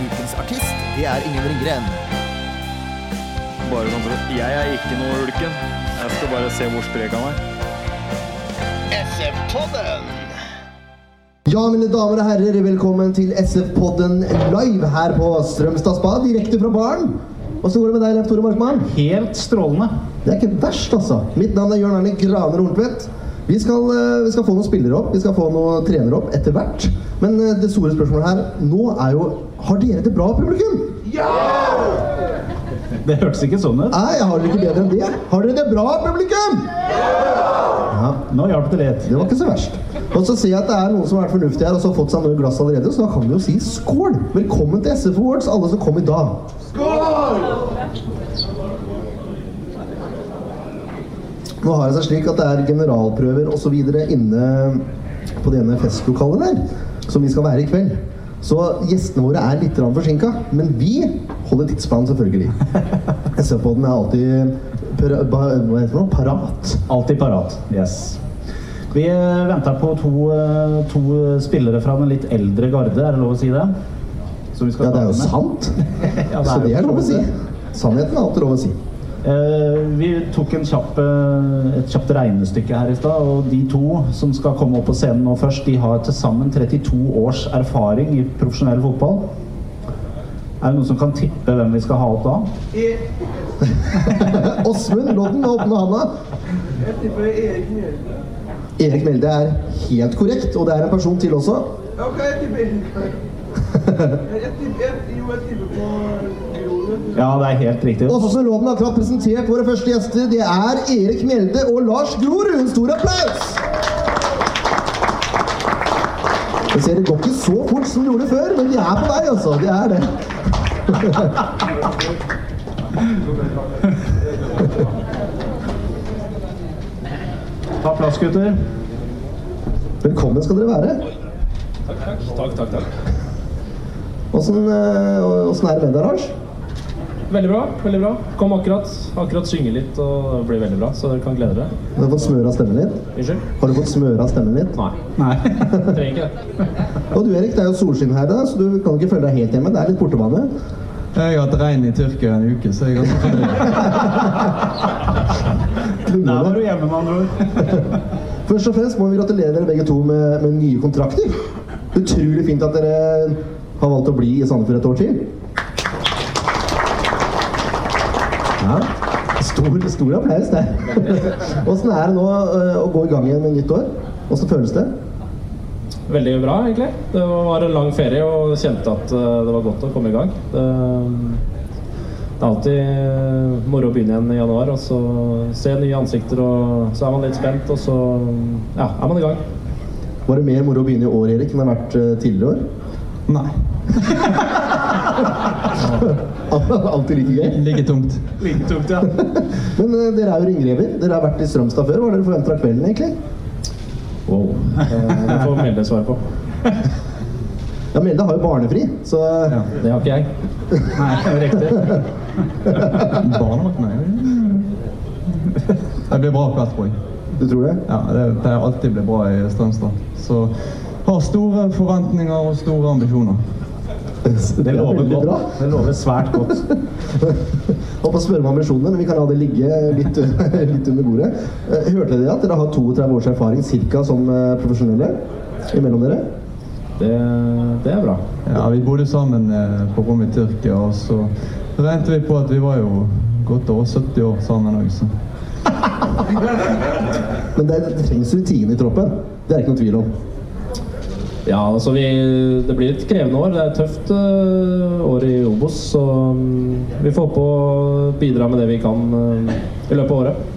ukens artist, det er Ingen Ringgren. Bare sånn for at Jeg er ikke noe ulken. Jeg skal bare se hvor sprek han er. Ja, mine damer og herrer, velkommen til SF-podden live her på Strømstad Spa, direkte fra baren. Åssen går det med deg, Leif Tore Markmann? Helt strålende. Det er ikke verst, altså. Mitt navn er Jørn Arne Graner Horntvedt. Vi skal, eh, vi skal få noen spillere opp, vi skal få noen trenere opp etter hvert. Men eh, det store spørsmålet her nå er jo Har dere det bra, publikum? Ja! Det hørtes ikke sånn ut. Nei, jeg har dere ikke bedre enn det. Har dere det bra, publikum? Ja, Nå hjalp det litt. Det var ikke så verst. Og så ser jeg at det er noen som har vært fornuftige her og så har fått seg noe glass allerede, så da kan vi jo si skål! Velkommen til SF Awards, alle som kom i dag. Nå har det seg slik at det er generalprøver osv. inne på det ene festlokalet der, som vi skal være i kveld. Så gjestene våre er litt forsinka, men vi holder tidsplanen selvfølgelig. SV-podden er alltid para, hva heter det, parat. Alltid parat. Yes. Vi eh, venter på to, eh, to spillere fra den litt eldre garde, er det lov å si det? Ja, det er jo med. sant. Ja, Så det er lov å si. det. Sannheten er alltid lov å si. Eh, vi tok en kjapp, eh, et kjapt regnestykke her i stad, og de to som skal komme opp på scenen nå først, de har til sammen 32 års erfaring i profesjonell fotball. Er det noen som kan tippe hvem vi skal ha opp da? Åsmund Lodden, åpne handa. Erik Melde er helt korrekt, og det er en person til også. Ja, det er helt riktig. Åsmund som har akkurat presentert våre første gjester. Det er Erik Mjelde og Lars Grorud. En stor applaus! Jeg ser Det går ikke så fort som det gjorde før, men de er på vei, altså. De er det. Ta plass, gutter. Velkommen skal dere være. Takk, takk, takk. takk, takk. åssen er det med deg, Lars? Veldig bra. veldig bra. Kom akkurat. Akkurat synge litt, og det blir veldig bra. Så dere kan glede dere. Du har fått smøra stemmen litt? Unnskyld? Har du fått smøra stemmen litt? Nei. Nei. Trenger ikke det. Og du Erik, det er jo solskinn her, da, så du kan ikke føle deg helt hjemme. Det er litt bortebane. Jeg har hatt regn i Tyrkia en uke, så jeg har. Der var du hjemme, med andre ord. Først og fremst må vi gratulere dere begge to med, med nye kontrakter. Utrolig fint at dere har valgt å bli i Sandefjord et år til. Ja, stor, stor applaus der. Åssen er det nå øh, å gå i gang igjen med nytt år? Åssen føles det? Veldig bra, egentlig. Det var en lang ferie og kjente at eh, det var godt å komme i gang. Det, det er alltid eh, moro å begynne igjen i januar og så se nye ansikter, og så er man litt spent, og så ja, er man i gang. Var det mer moro å begynne i år, Erik, enn det har vært øh, tidligere år? Nei. Alltid like gøy. Like tungt. Like tungt, ja. Men uh, dere er jo ringrever. Dere har vært i Strømstad før. Hva er dere forventa av kvelden, egentlig? Wow. Eh, Det får Melde svar på. Ja, Melde har jo barnefri, så Ja. Det har ikke jeg. Nei, det er riktig. Barnevakt, nei. Det blir bra kveld, tror jeg. du tror det? Ja, det pleier alltid å bli bra i Strømstad. Så har store forventninger og store ambisjoner. Det lover veldig godt. bra. Det lover svært godt. Håper på å spørre om ambisjonene, men vi kan la det ligge litt, litt under bordet. Eh, Hørte dere at dere har 32 års erfaring cirka som eh, profesjonelle imellom dere? Det, det er bra. Ja, Vi bodde sammen eh, på rom i Tyrkia, og så regnet vi på at vi var jo godt over 70 år sammen òg, så Men det, det trengs rutine i troppen. Det er ikke noe tvil om. Ja, altså vi, det blir et krevende år. Det er et tøft eh, år i Obos. Så mm, vi får håpe å bidra med det vi kan eh, i løpet av året.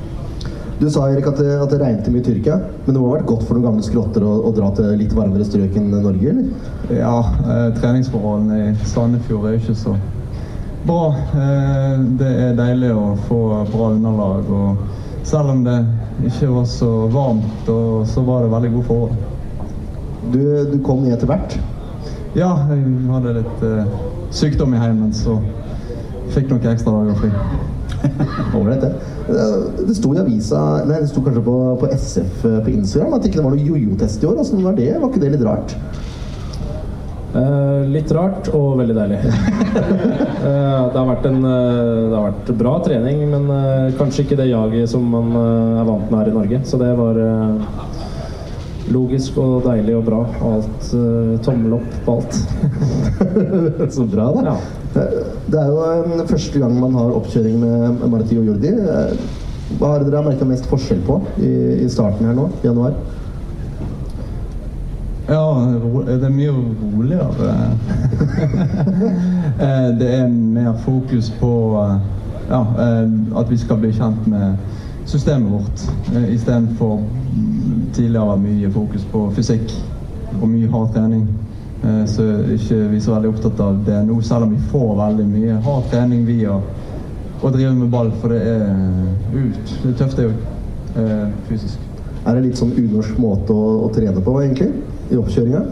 Du sa Erik at det, at det regnet mye i Tyrkia, men det må ha vært godt for noen gamle skrotter å, å dra til litt varmere strøk enn Norge, eller? Ja, eh, treningsforholdene i Sandefjord er jo ikke så bra. Eh, det er deilig å få bra underlag. og Selv om det ikke var så varmt, og, så var det veldig gode forhold. Du, du kom ned etter hvert. Ja, jeg hadde litt uh, sykdom i heimen, så fikk noen ekstra dager fri. Ålreit, det. Eh, Det sto i avisa, nei, det sto kanskje på, på SF på Instagram at det ikke var noe jojo-test i år. Åssen var det? Var ikke det litt rart? Eh, litt rart og veldig deilig. Eh, det, har vært en, eh, det har vært bra trening, men eh, kanskje ikke det jaget som man eh, er vant med her i Norge. Så det var eh, logisk og deilig og bra. Og alt uh, tommel opp på alt. Så bra, da. Ja. Det er jo eh, første gang man har oppkjøring med Marti og Jordi. Eh, Hva har dere merka mest forskjell på i, i starten her nå, i januar? Ja, det er mye roligere. Eh, det er mer fokus på ja, eh, at vi skal bli kjent med systemet vårt, istedenfor tidligere vært mye fokus på fysikk og mye hard trening. Eh, Så er ikke vi så veldig opptatt av det nå, selv om vi får veldig mye hard trening via å drive med ball, for det er ut. Det er tøft, det òg, eh, fysisk. Er det litt sånn unorsk måte å, å trene på, egentlig? I oppkjøringa?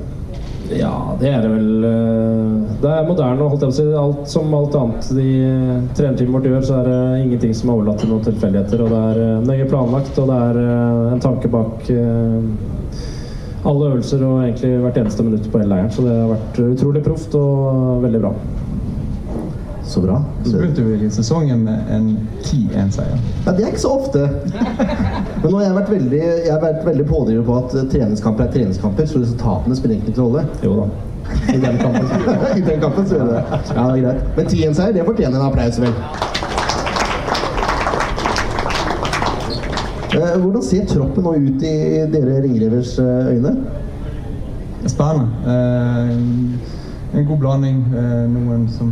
Ja, det er det vel. eh, Det er moderne. holdt jeg på å si. Alt, som alt annet de trenerteamet vårt gjør, så er det ingenting som er overlatt til noen tilfeldigheter. Og det er eh, nøye planlagt, og det er eh, en tanke bak alle øvelser og egentlig hvert eneste minutt på hele leiren. Så det har vært utrolig proft og veldig bra. Så bra. Så begynte vi sesongen med en 10-1-seier. Ja, det er ikke så ofte. Men nå har jeg vært veldig, jeg har vært veldig pådriver på at treningskamper er treningskamper, så resultatene spiller egentlig ikke rolle. Jo da. I den kampen. I den kampen så gjør det. Ja, det er greit. Men 10-1-seier, det fortjener en applaus, vel. Eh, Hvordan ser troppen nå ut i dere ringrevers eh, øyne? Spennende. Eh, en god blanding. Noen som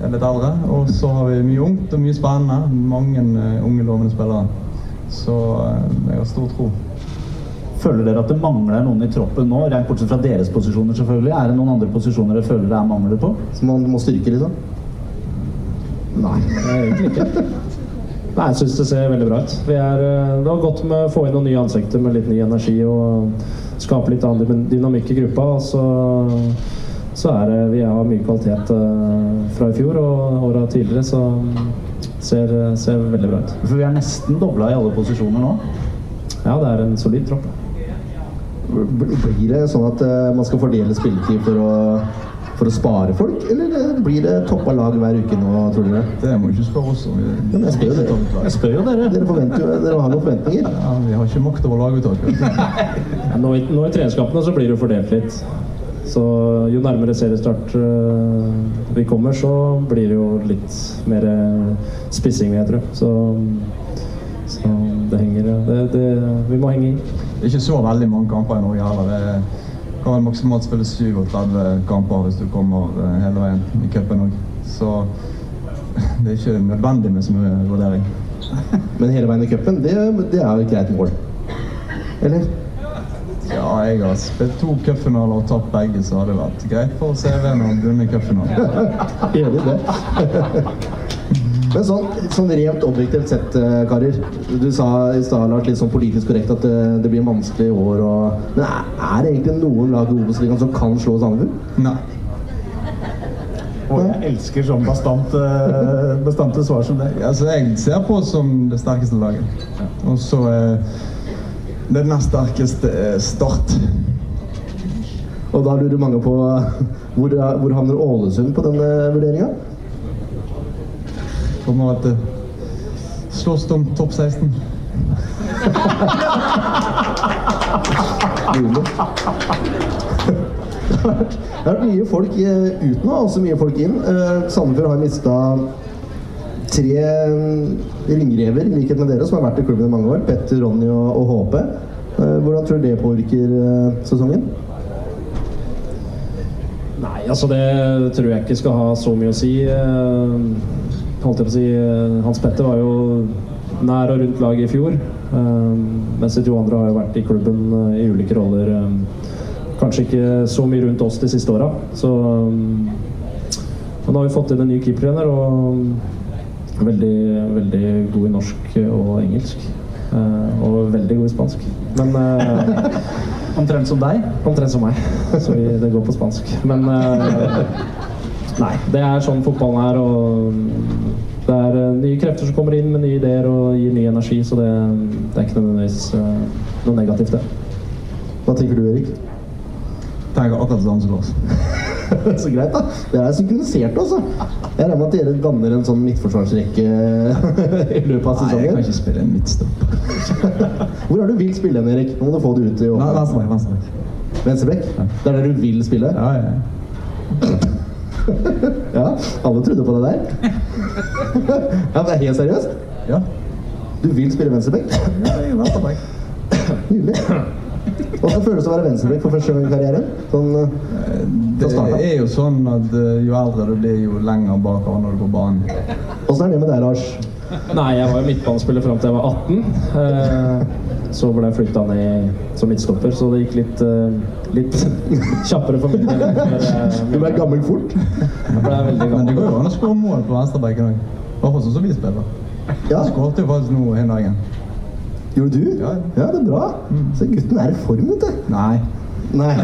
er litt eldre. Og så har vi mye ungt og mye spennende. Mange eh, unge, lovende spillere. Så eh, jeg har stor tro. Føler dere at det mangler noen i troppen nå, rent bortsett fra deres posisjoner selvfølgelig? Er det noen andre posisjoner dere føler det er mangler på? Som man må styrke, liksom? Nei. Egentlig ikke. Nei, jeg syns det ser veldig bra ut. Vi er, eh, det var godt med å få inn noen nye ansikter med litt ny energi og skape litt annen dynamikk i gruppa. Og så, så er det Vi har mye kvalitet eh, fra i fjor og åra tidligere, så ser, ser veldig bra ut. For vi er nesten dobla i alle posisjoner nå. Ja, det er en solid tropp. Blir det sånn at eh, man skal fordele spilletid for å, for å spare folk, eller eh, blir det toppa lag hver uke nå, tror dere? Det må du ikke spørre oss om. Jeg spør jo dere. Jeg spør jo dere. Dere, forventer jo, dere har noen forventninger. Ja, vi har ikke makt over laguttaket. Nå, nå i treningskampene så blir det jo fordelt litt. Så jo nærmere seriestart øh, vi kommer, så blir det jo litt mer øh, spissing, vil jeg tro. Så, så det henger det, det, Vi må henge i. Det er Ikke så veldig mange kamper i Norge heller. Det kan vel maksimalt spille 37 kamper hvis du kommer eh, hele veien i cupen òg. Så det er ikke nødvendig med så mye vurdering. Men hele veien i cupen, det, det er jo et greit mål. Eller? Ja, jeg har spilt to cupfinaler og tapt begge, så hadde det vært greit for CV-en å vinne cupfinalen. Enig i det. Men sånn, sånn rent objektivt sett, eh, karer. Du sa i stad, Lars, litt sånn politisk korrekt at det, det blir vanskelig år. Og, men er, det egentlig noen lag i Obos-ligaen som kan slå Sandefjord? Nei. Og jeg elsker sånn bastant, eh, bastante svar som det. Altså, jeg ser på oss som det sterkeste laget. Og så er det nest sterkeste er Start. Og da lurer mange på hvor, hvor havner Ålesund på denne vurderinga? Kommer at det slåss om topp 16. Nydelig. Det har vært, mye folk eh, ut nå, også mye folk inn. Eh, Sandefjord har mista tre mm, ringrever, i likhet med dere, som har vært i klubben i mange år. Petter, Ronny og, og HP. Eh, Hvordan tror du det påvirker eh, sesongen? Nei, altså det tror jeg ikke skal ha så mye å si. Eh, Holdt jeg på å si eh, Hans Petter var jo nær og rundt laget i fjor. Eh, mens de to andre har jo vært i klubben eh, i ulike roller. eh, kanskje ikke så mye rundt oss de siste åra. Så eh, nå har vi fått inn en ny keepertrener, og veldig, veldig god i norsk og engelsk. Eh, og veldig god i spansk. Men eh, Omtrent som deg. Omtrent som meg. Så vi, det går på spansk. Men eh, Nei. Det er sånn fotballen er, og det er nye krefter som kommer inn med nye ideer og gir ny energi, så det, det er ikke nødvendigvis noe negativt, det. Hva tenker du, Erik? Tenker akkurat som Lars. Så greit, da. Dere er synkronisert, altså. Jeg regner med at dere danner en sånn midtforsvarsrekke i løpet av sesongen? Nei, jeg kan ikke spille en midtstopp. Hvor er du vil spille hen, Erik? Nå må du få det ut i åpent. Venstrebekk. venstrebekk. Venstrebekk? Det er der du vil spille? Ja, ja. Ja, alle trodde på det der. Ja, men det er helt seriøst? ja. Du vil spille venstrebekk? Jeg er venstrebekk. Nydelig. Hvordan føles det å være venstrebekk for første gang i karrieren? Sånn, eh, Det er jo sånn at eh, jo eldre du blir, jo lenger bakover når du går banen. Hvordan er det med deg, Lars? Nei, jeg var jo midtbanespiller fram til jeg var 18. Eh, så ble jeg flytta ned som midtstopper, så det gikk litt, litt kjappere for min del. Du ble gammel fort. Jeg ble veldig Men det gammel. går jo an å skåre mål på venstrebekken òg. I hvert fall sånn som vi spiller. Ja, Jeg skåret jo faktisk nå en dagen. Gjorde du? Ja. ja, det er bra. Så gutten er i form, vet du. Nei. Nei.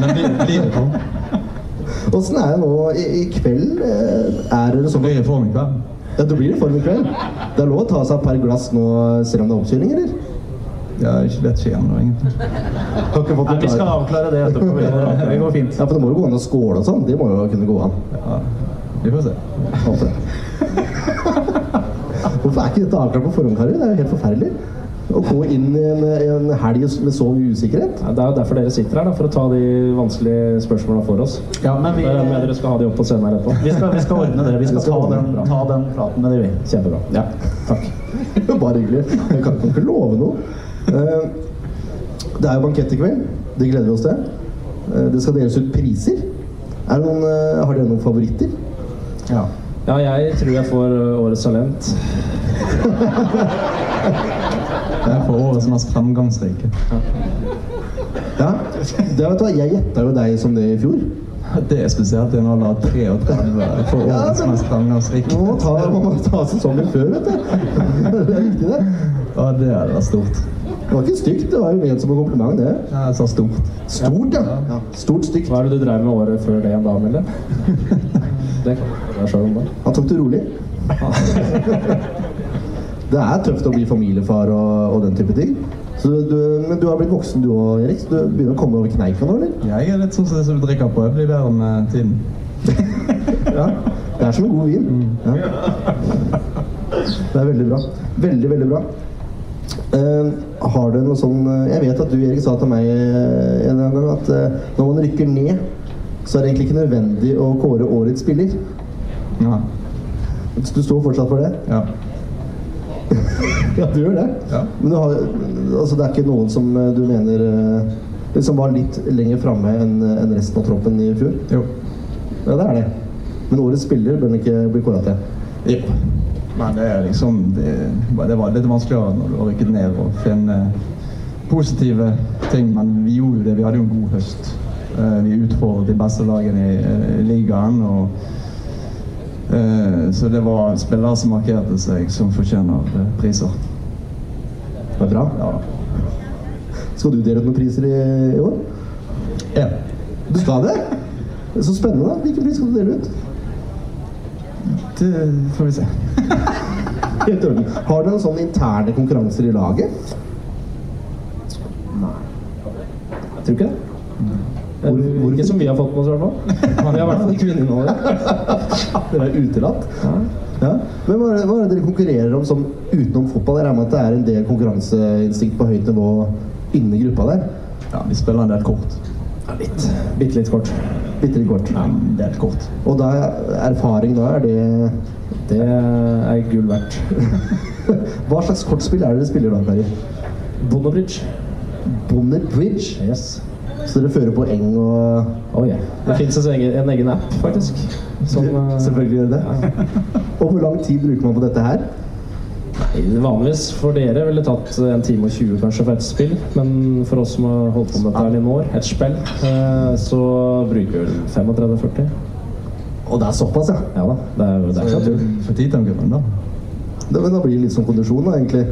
Åssen er det nå i, i kveld? eh, Er det Så sånn blir det form i kveld. Ja, det blir i form i kveld. Det er lov å ta seg et par glass nå selv om det er oppkjøring, eller? Ja, ikke vet ikke ennå, egentlig. Nei, vi skal avklare det etterpå. Det går fint. Ja, for det må jo gå an å skåle og sånn. Det må jo kunne gå an. Ja, vi får se. Håper det. Hvorfor er ikke dette avklart på forhånd, karer? Det er jo helt forferdelig. Å gå inn i en, en helg med så mye usikkerhet. Ja, Det er jo derfor dere sitter her, da, for å ta de vanskelige spørsmålene for oss. Ja, men vi, men med dere skal ha de opp på scenen her etterpå. vi, skal, vi skal ordne det. Vi skal Vi skal ta den, ta den praten med de, vi. Kjempebra. Ja, takk. Bare hyggelig. Jeg kan, ikke love noe. Eh, Det er jo bankett i kveld. Det gleder vi oss til. Eh, Det skal deles ut priser. Er noen, eh, har dere noen favoritter? Ja. Ja, jeg tror jeg får Årets talent. Det er for årets mest fremgangsrike. Ja, det vet du hva, Jeg gjetta jo deg som det i fjor. Det er spesielt i en alder av 33 for Ja, årets men- mest fremgangsrike. Man må ta, må ta sesongen før, vet du. Det er viktig, det. Ja, det hadde vært stort. Det var ikke stygt, det var jo ment som en kompliment, det. Jeg sa stort. Stort, ja. ja. Stort stygt. Hva er det du drev med året før det igjen da, Mille? Det kan du spørre deg selv om. da. Han tok det rolig. Det er tøft å bli familiefar og, og den type ting. Så du, men du har blitt voksen du òg, Erik. Så du begynner å komme over kneika nå, eller? Jeg er litt sånn som det som drikker på. Jeg blir bedre med tiden. Ja. Det er som en god vin. Ja. Det er veldig bra. Veldig, veldig bra. Uh, har du noe sånn eh, Jeg vet at du, Erik, sa til meg eh, en gang at uh, når man rykker ned, så er det egentlig ikke nødvendig å kåre årets spiller. Ja. Du står fortsatt for det? ja. Ja, du gjør det. Ja. Men du har, altså, det er ikke noen som eh, du mener liksom Som var litt lenger framme enn en resten av troppen i fjor? Jo. Ja, det er det. Men årets spiller bør den ikke bli kåra til. Jo. Men det er liksom det, det var litt vanskeligere når du rykket ned og finne positive ting. Men vi gjorde jo det. Vi hadde jo en god høst. Eh, Vi utfordret de beste lagene i ligaen. og Så det var spillere som markerte seg, som fortjener eh, priser. Det er bra. Ja. Skal du dele ut noen priser i, i år? ja. Du skal det? Så spennende. da. Hvilken pris skal du dele ut? Det får vi se. Helt i orden. Har dere noen sånne interne konkurranser i laget? Jeg tror ikke det. Hvor- hvor- Ikke som vi har fått med oss, i hvert fall. Vi har i hvert fall ikke vunnet noe. Dere er utelatt? Ja. Men hva er, det, hva er det dere konkurrerer om sånn utenom fotball? Jeg regner med at det er en del konkurranseinstinkt på høyt nivå inni gruppa der? Ja, vi spiller en del kort. Ja, litt. Bitte litt kort. Bitte litt kort. Ja, En del kort. Og da er erfaring da er det Det er gull verdt. Hva slags kortspill er det dere spiller da, Kari? Bonnet Bridge? Yes. Så dere fører poeng og Oh, yeah. Det fins en, en egen app, faktisk. Som, eh, Selvfølgelig gjør det. Og hvor lang tid bruker man på dette her? Nei, Vanligvis for dere ville det tatt en time og 20 kanskje for et spill, men for oss som har holdt på med dette her i noen år, et spill, eh, så bruker vi vel 35-40. Og det er såpass, ja. Ja da, det er, det er ikke tull. Da. Det, da blir det litt sånn kondisjon, da, egentlig.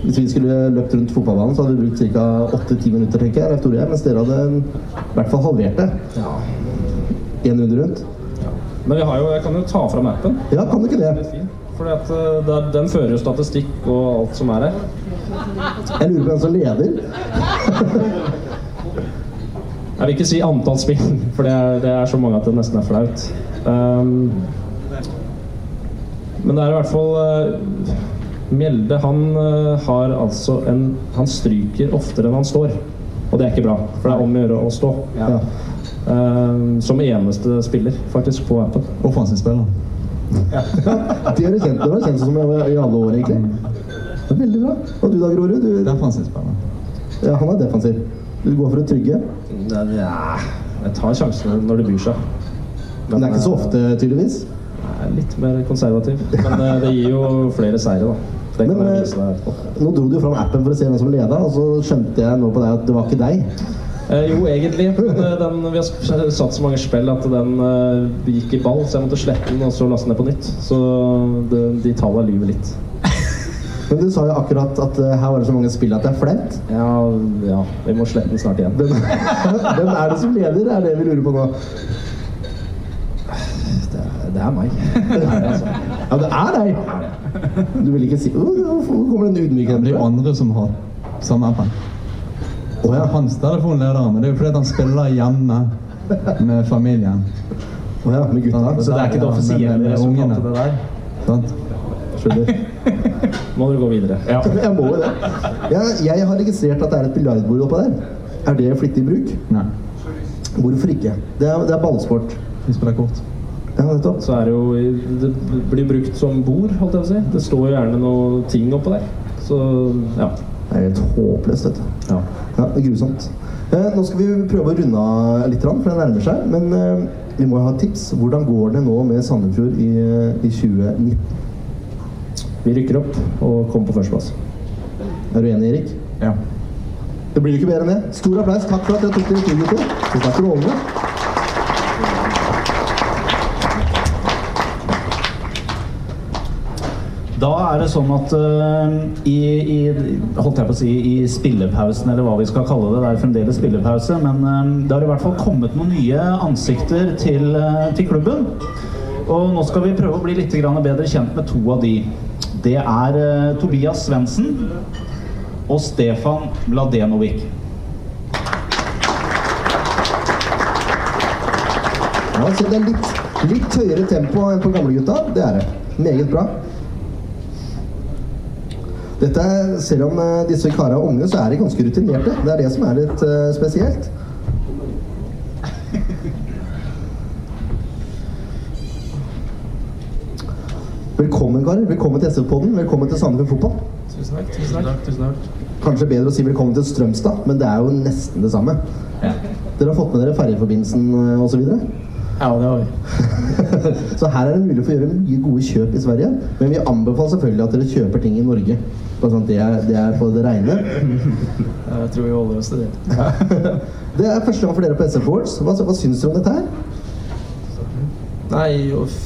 Hvis vi skulle løpt rundt fotballbanen, så hadde vi brukt ca. 8-10 minutter, tenker jeg, Tore, mens dere hadde i hvert fall halvert det. Ja. Én runde rundt. Men vi har jo, jeg kan jo ta fram appen. Ja, kan du ikke det? Fordi at eh, der, den fører jo statistikk og alt som er her. Jeg lurer på hvem som leder. Jeg vil ikke si antall spill, for det er, det er så mange at det nesten er flaut. Um, men det er i hvert fall eh, Mjelde han eh, har altså en Han stryker oftere enn han står. Og det er ikke bra, for det er om å gjøre å stå. Ja. Uh, som eneste spiller, faktisk, på appen. Offensiv Ja. Det har du kjent, du kjent som i i alle år, egentlig. Det er veldig bra. Og du da, Grorud? Du, da. ja, han er defensiv. Du går for å trygge. Ja, jeg tar sjansene når det byr seg. Men det er ikke så ofte, tydeligvis. Er litt mer konservativ. Men eh, det gir jo flere seire, da. Men, eh. Nå dro du fram appen for å se hvem som leda, og så skjønte jeg nå på deg at det var ikke deg. Eh, jo, egentlig. Eh, den, vi har satt så mange spill at den eh, gikk i ball, så jeg måtte slette den og så laste den ned på nytt. Så det, de tallene lyver litt. Men du sa jo akkurat at eh, her var det så mange spill at det er flaut. Ja, ja, vi må slette den snart igjen. Hvem, hvem er det som leder, er det vi lurer på nå. Det, er- meg. Det er altså. Ja, det er deg! Du vil ikke si Hvorfor kommer den Det er jo andre som har samme appen. Å ja. Hans telefonleder, men det er jo fordi han spiller hjemme med familien. Oh, ja, med gutta. Så det er ikke det offisielle resultatet, det der. Sant? Skjønner. Må dere gå videre. Ja. Jeg må jo det. Jeg, jeg har registrert at det er et biljardbord oppå der. Er det flittig bruk? Nei. Hvorfor ikke? Det er, det er ballsport. Vi spiller kort. Ja, nettopp. Så er det jo Det blir brukt som bord, holdt jeg på å si. Det står jo gjerne noe ting oppå der. Så ja. Det er helt håpløst, vet du. ja. Ja, det er grusomt. Eh, nå skal vi prøve å runde av litt, for det nærmer seg. Men eh, vi må ha et tips. Hvordan går det nå med Sandefjord i, eh, i 2019? Vi rykker opp og kommer på førsteplass. Er du enig, Erik? Ja. Det blir jo ikke bedre enn det. Stor applaus. Takk for at dere tok dere tid, gutter. Det er strålende. Da er det sånn at uh, i, i, holdt jeg på å si, i spillepausen, eller hva vi skal kalle det, det er fremdeles spillepause, men eh, det har i hvert fall kommet noen nye ansikter til, uh, til klubben. Og nå skal vi prøve å bli litt bedre kjent med to av de. Det er uh, Tobias Svendsen og Stefan Mladenovic. Ja, så det er litt, litt høyere tempo enn på gamlegutta. Det er det. Meget bra. Dette, er- selv om eh, disse karene er unge, så er de ganske rutinerte. Det er det som er litt eh, spesielt. Velkommen, karer. Velkommen til SV-podden. Velkommen til Sandefjord Fotball. Tusen takk. Tusen takk. Tusen takk. Kanskje bedre å si velkommen til Strømstad, men det er jo nesten det samme. Dere har fått med dere ferjeforbindelsen eh, osv.? Ja, det har vi. Så her er det mulig for å gjøre mye gode kjøp i Sverige. Men vi anbefaler selvfølgelig at dere kjøper ting i Norge. Bare sånn at det er, det er på det reine. Jeg tror vi holder oss til det. Det er første gang for dere på SF Awards. Hva, hva syns dere om dette her? Nei,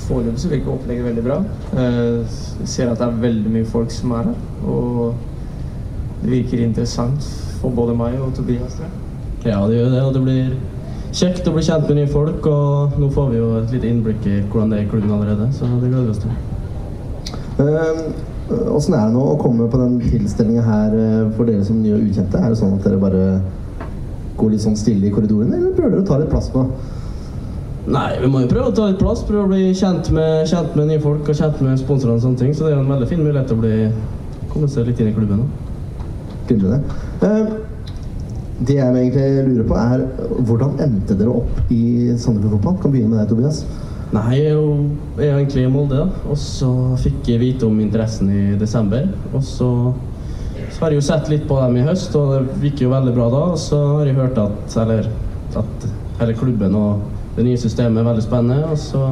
foreløpig så virker opplegget veldig bra. Eh, Jeg ser at det er veldig mye folk som er her. Og det virker interessant for både meg og Tobias. Ja, det gjør det. Og det blir kjekt å bli kjent med nye folk. Og nå får vi jo et lite innblikk i hvordan det er i klubben allerede, så det gleder vi oss til. Åssen Åssen er det nå å komme på den tilstelninga her eh, for dere som nye og ukjente? Er det sånn at dere bare går litt sånn stille i korridorene, eller prøver dere å ta litt plass nå? Nei, vi må jo prøve å ta litt plass. Prøve å bli kjent med, kjent med nye folk og kjent med sponsorene og sånne ting. Så det er en veldig fin mulighet til å bli, komme seg litt inn i klubben nå. Glimrende. Eh, Det jeg egentlig lurer på, er hvordan endte dere opp i Sandefjord Fotball? Kan begynne med deg, Tobias. Nei, jeg er jo, egentlig i Molde, da. Og så fikk jeg vite om interessen i desember. Og så, så har jeg jo sett litt på dem i høst, og det gikk jo veldig bra da. Og så har jeg hørt at, eller, at hele klubben og det nye systemet er veldig spennende. Og så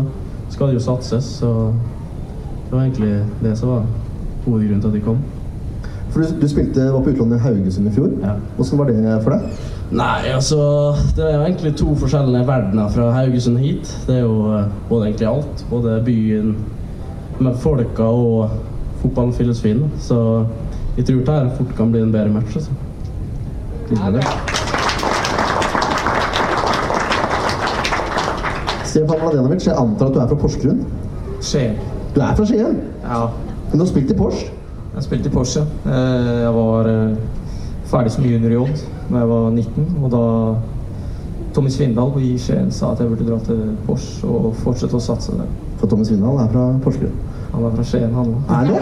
skal det jo satses, så det var egentlig det som var hovedgrunnen til at de kom. For du, du spilte var på utlandet i Haugesund i fjor. Ja. Hvordan var det for deg? Nei, altså Det er jo egentlig to forskjellige verdener fra Haugesund hit. Det er jo eh, både egentlig alt. Både byen med folka og fotballfilosofien. Så jeg tror det her fort kan bli en bedre match. Altså. Stefan Mladenovic, jeg antar at du er fra Porsgrunn? Skien. Du er fra Skien? Ja. Men du har spilt i Porsche? Jeg spilte i Porsche. Eh, Jeg var eh, ferdig som junior i Odd da jeg var 19. Og da Tommy Svindal i Skien sa at jeg burde dra til Porsche og fortsette å satse der. For Tommy Svindal er fra Porsgrunn. Han er fra Skien, han òg. Er det?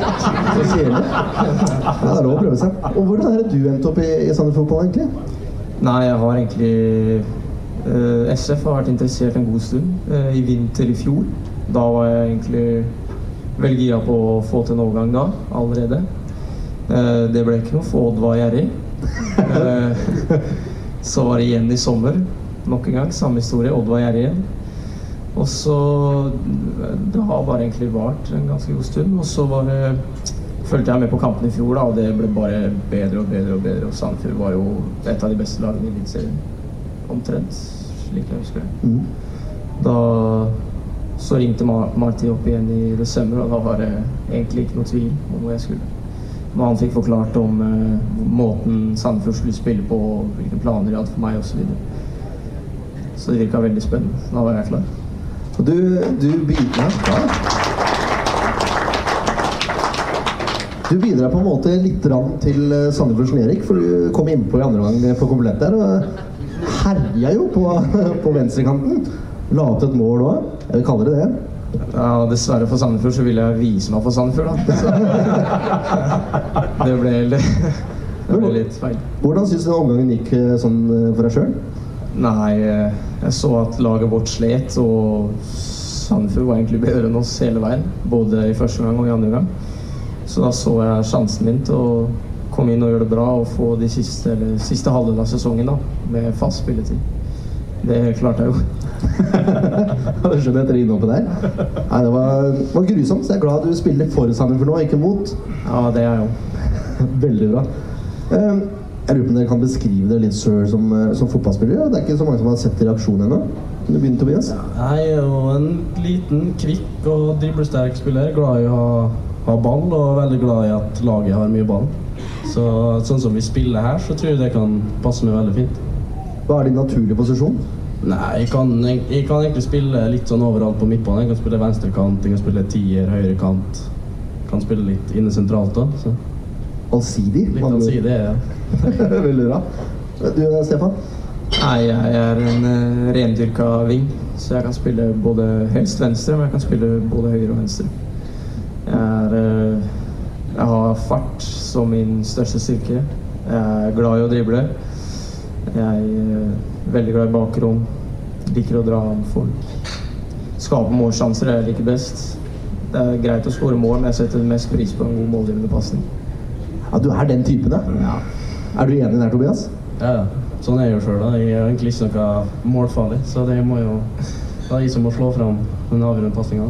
Så kjedelig. Ja, det er lov å prøve seg. Og hvordan er det du endte opp i, i Sandefjord fotball, egentlig? Nei, jeg har egentlig eh, SF har vært interessert en god stund. I vinter i fjor. Da var jeg egentlig veldig gira på å få til en overgang da, allerede. Eh, det ble ikke noe, for Odd var gjerrig. Eh, så var det igjen i sommer. Nok en gang, samme historie. Odd var gjerrig igjen. Og så Det har bare egentlig vart en ganske god stund. Og så var det fulgte jeg med på kampene i fjor, da, og det ble bare bedre og bedre. Og bedre, og Sandefjord var jo et av de beste lagene i Eliteserien. Omtrent, slik jeg husker det. Da så ringte Ma Marti opp igjen i desember, og da var det egentlig ikke noe tvil om hvor jeg skulle. Når han fikk forklart om uh, måten Sandefjord skulle spille på, og hvilke planer de hadde for meg osv. Så, så det virka veldig spennende. Da var jeg klar. Og du, du bidrar ja. Du bidrar på en måte litt til Sandefjords Sandefjord Erik, for du kom innpå i andre gang på komplett der og herja jo på, på venstrekanten. La opp til et mål òg. Jeg vil kalle det det. Ja, dessverre for Sandefjord så ville jeg vise meg for Sandefjord, da. Det ble, det ble litt feil. Hvordan syns du omgangen gikk eh, sånn eh, for deg sjøl? Nei, eh, jeg så at laget vårt slet, og Sandefjord var egentlig bedre enn oss hele veien. Både i første gang og i andre gang. Så da så jeg sjansen min til å komme inn og gjøre det bra og få de siste, eller, siste halvdelen av sesongen da, med fast spilletid. Det klarte jeg jo. skjønner jeg etter innhoppet der. Nei, det var, var grusomt, så jeg er glad du spiller for Sandefjord nå, ikke mot. Ja, det er jeg jo. Veldig bra. Eh, Jeg lurer på om dere kan beskrive dere litt sjøl som, eh, som fotballspiller. Det er ikke så mange som har sett det i aksjon ennå. Kan du begynne, Tobias? Jeg er jo en liten, kvikk og driblesterk spiller. Glad i å ha, ha ball og veldig glad i at laget har mye ball. Så sånn som vi spiller her, så tror jeg det kan passe meg veldig fint. Hva er din naturlige posisjon? Nei, jeg kan, jeg, jeg kan egentlig spille litt sånn overalt på midtbanen. Jeg kan spille venstrekant, jeg kan spille tier, høyrekant. Kan spille litt inne sentralt òg. Så Allsidig? litt allsidig ja. Veldig bra. Du, Stefan? Nei, jeg er en uh, rendyrka ving, så jeg kan spille både helst venstre, men jeg kan spille både høyre og venstre. Jeg, er, uh, jeg har fart som min største styrke. Jeg er glad i å drible. Jeg er eh, veldig glad i bakrom. Liker å dra an folk. Skape målsjanser er jeg liker best. Det er greit å skåre mål, men jeg setter mest pris på en god målgivende pasning. Ja, du er den typen, ja. Er du enig der, Tobias? Ja, ja. Sånn er jeg jo sjøl. Jeg er egentlig ikke noe målfarlig, så det må jo Det er jeg som må slå fram den avgjørende pasninga.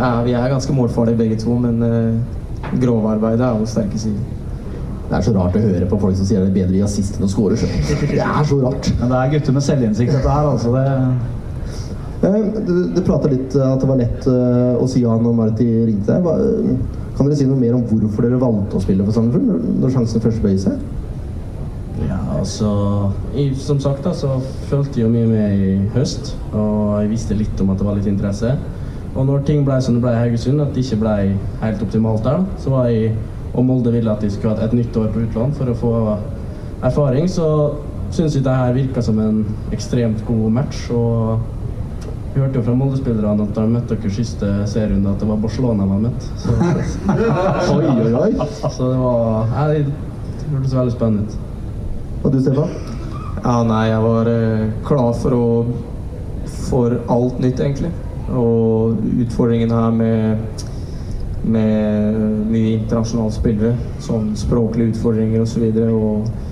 Ja, vi er ganske målfarlige begge to, men uh, grovarbeidet er vår sterke side. Det er så rart å høre på folk som sier det er bedre i assist enn å score sjøl. Det er så rart. Men det er gutter med selvinnsikt, dette her. altså det... Eh, Du, du prata litt eh, at det var lett eh, å si ja når Marti ringte deg. Kan dere si noe mer om hvorfor dere valgte å spille for Sandefjord når, sjansen først bøyer seg? Ja, altså jeg, Som sagt da, så fulgte jeg jo mye med i høst, og jeg visste litt om at det var litt interesse. Og når ting ble som det ble i Haugesund, at det ikke ble helt optimalt der, så var jeg og Molde ville at de skulle ha et nytt år på utlån for å få erfaring, så syns jeg det her virka som en ekstremt god match. og vi hørte jo fra Molde-spillerne at de møtte dere siste serierunde, at det var Barcelona de hadde møtt. Så, Oi, oi, oi. så det var ja, det hørtes veldig spennende ut. Og du, Stefan? Ja, nei, jeg var eh, klar for å For alt nytt, egentlig. Og utfordringen her med med mye internasjonale spillere, sånn språklige utfordringer osv. Og, så og